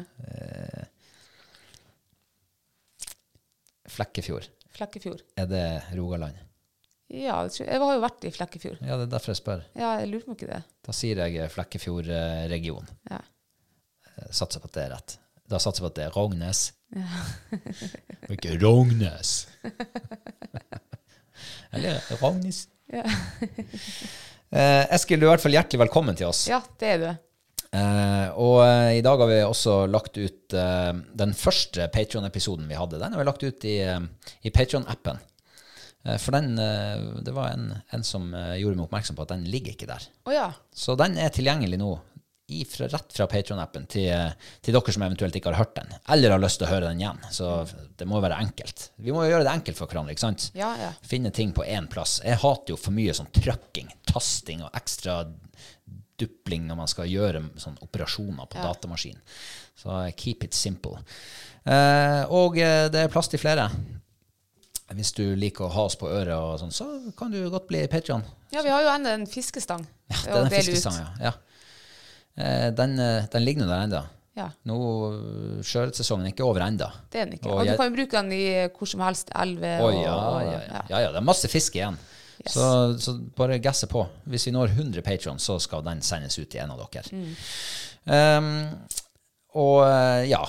Flekkefjord. Flekkefjord. Er det Rogaland? Ja, jeg. har jo vært i Flekkefjord. Ja, det er derfor jeg spør. Ja, jeg lurer på ikke det. Da sier jeg eh, Flekkefjord-region. Ja. Satser på at det er rett. Da satser jeg på at det er Rognes. Og ikke Rognes. Eller Rognes. Ja. Eh, Eskil, du er i hvert fall hjertelig velkommen til oss. ja, det er du. Eh, og eh, i dag har vi også lagt ut eh, den første Patrion-episoden vi hadde. Den har vi lagt ut i, eh, i Patrion-appen. Eh, for den, det var en, en som gjorde meg oppmerksom på at den ligger ikke der. Oh, ja. Så den er tilgjengelig nå ifra, rett fra Patron-appen til, til dere som eventuelt ikke har hørt den, eller har lyst til å høre den igjen. Så det må være enkelt. Vi må jo gjøre det enkelt for hverandre, ikke sant? Ja, ja. Finne ting på én plass. Jeg hater jo for mye sånn trykking, tasting og ekstra dupling når man skal gjøre sånn operasjoner på datamaskin. Så eh, keep it simple. Eh, og eh, det er plass til flere. Hvis du liker å ha oss på øret, og sånn, så kan du godt bli Patreon. Ja, vi har jo ennå en fiskestang Ja, det er en fiskestang, ut. ja. ja. Eh, den, eh, den ligger nå der ennå. Ja, Nå Sjøørretsesongen er ikke over ennå. det er den ikke. Og Og du jeg- kan jo bruke den i hvor som helst elve. Å og- ja, ja, ja. ja, ja. Det er masse fisk igjen. Yes. Så, så bare gasse på. Hvis vi når 100 patrons, så skal den sendes ut til en av dere. Mm. Um, og eh, ja,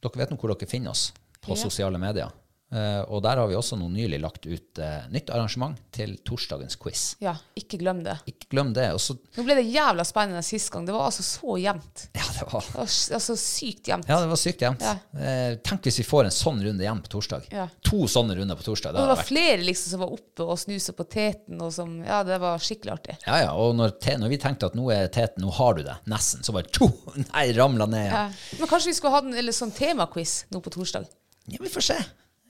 dere vet nå hvor dere finner oss på sosiale medier. Eh, og der har vi også nå nylig lagt ut eh, nytt arrangement til torsdagens quiz. Ja, ikke glem det. Ikke glem det. Også, Nå ble det jævla spennende sist gang. Det var altså så jevnt. Ja, det var Det var altså sykt jevnt. ja, det var sykt jevnt. Ja. Eh, tenk hvis vi får en sånn runde igjen på torsdag. Ja. To sånne runder på torsdag. Det Og det var vært flere liksom som var oppe og snusa på teten, og som Ja, det var skikkelig artig. Ja, ja, og når, te, når vi tenkte at nå er teten, nå har du det, nesten, så bare tjo, nei, ramla ned. Ja. Men kanskje vi skulle hatt en eller sånn temaquiz nå på torsdag? Ja, vi får se.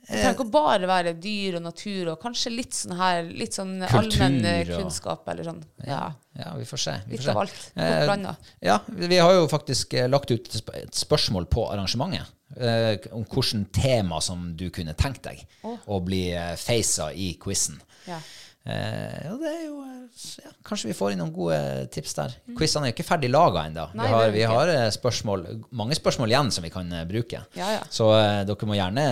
Det trenger ikke bare være dyr og natur, og kanskje litt sånn her Litt sånn allmenn eh, og- kunnskap, eller sånn. Ja. Ja, vi får se. Vi Litt får se. av alt. Godt Eh, blanda. ja, vi har jo faktisk eh, lagt ut et spørsmål på arrangementet eh, om hvilket tema som du kunne tenkt deg å bli eh, facet i quizen. Ja. Eh, og det er jo eh, ja, Kanskje vi får inn noen gode tips der. Quizene er jo ikke ferdig laga ennå. Vi Mm. Har, vi har eh, spørsmål, mange spørsmål igjen som vi kan eh, bruke. Ja, ja. Så eh, dere må gjerne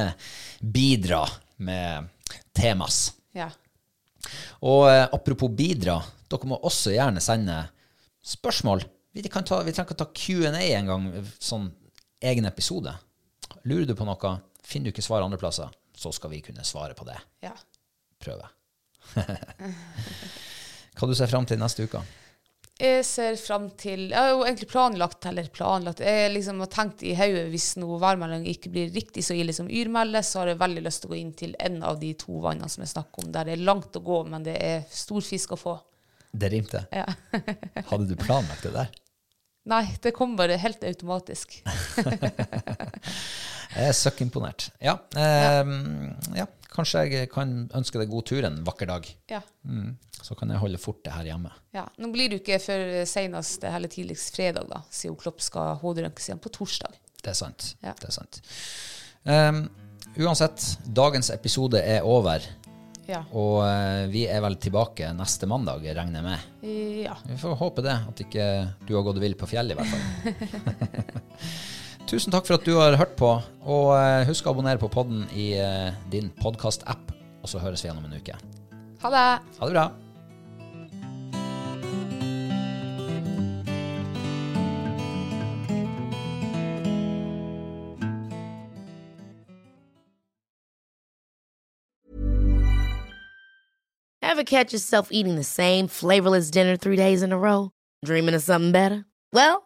bidra med temas. ja. Og eh, apropos bidra, dere må også gjerne sende spørsmål. Vi, kan ta, vi trenger ikke ta Q&A en gang, sånn egen episode. Lurer du på noe, finner du ikke svar andre plasser, så skal vi kunne svare på det. ja. Prøve. Hva du ser fram til neste uke? Jeg ser fram til Jeg har jo egentlig planlagt, eller planlagt Jeg liksom har tenkt i hodet hvis noe værmelding ikke blir riktig så ille som Yrmelde, så har jeg veldig lyst til å gå inn til en av de to vannene som jeg snakker om, der det er langt å gå, men det er stor fisk å få. Det rimte. Ja. Hadde du planlagt det der? Nei, det kom bare helt automatisk. Jeg er søkkimponert. Ja, eh, ja. Kanskje jeg kan ønske deg god tur en vakker dag. Ja. Mm. Så kan jeg holde fortet her hjemme. ja. Nå blir det ikke før senest eller tidligst fredag, da, siden Klopp skal hoderønkes igjen på torsdag. Det er sant. Ja. Det er sant. Um, uansett, dagens episode er over, Ja. og uh, vi er vel tilbake neste mandag, regner jeg med. ja. Vi får håpe det, at ikke du har gått vill på fjellet i hvert fall. Tusen takk for at du har hørt på, og eh, husk å abonnere på podden i eh, din podcast-app, og så høres vi igjen om en uke. Ha det! Ha det bra! Ever catch yourself eating the same flavorless dinner three days in a row? Dreaming of something better? Well,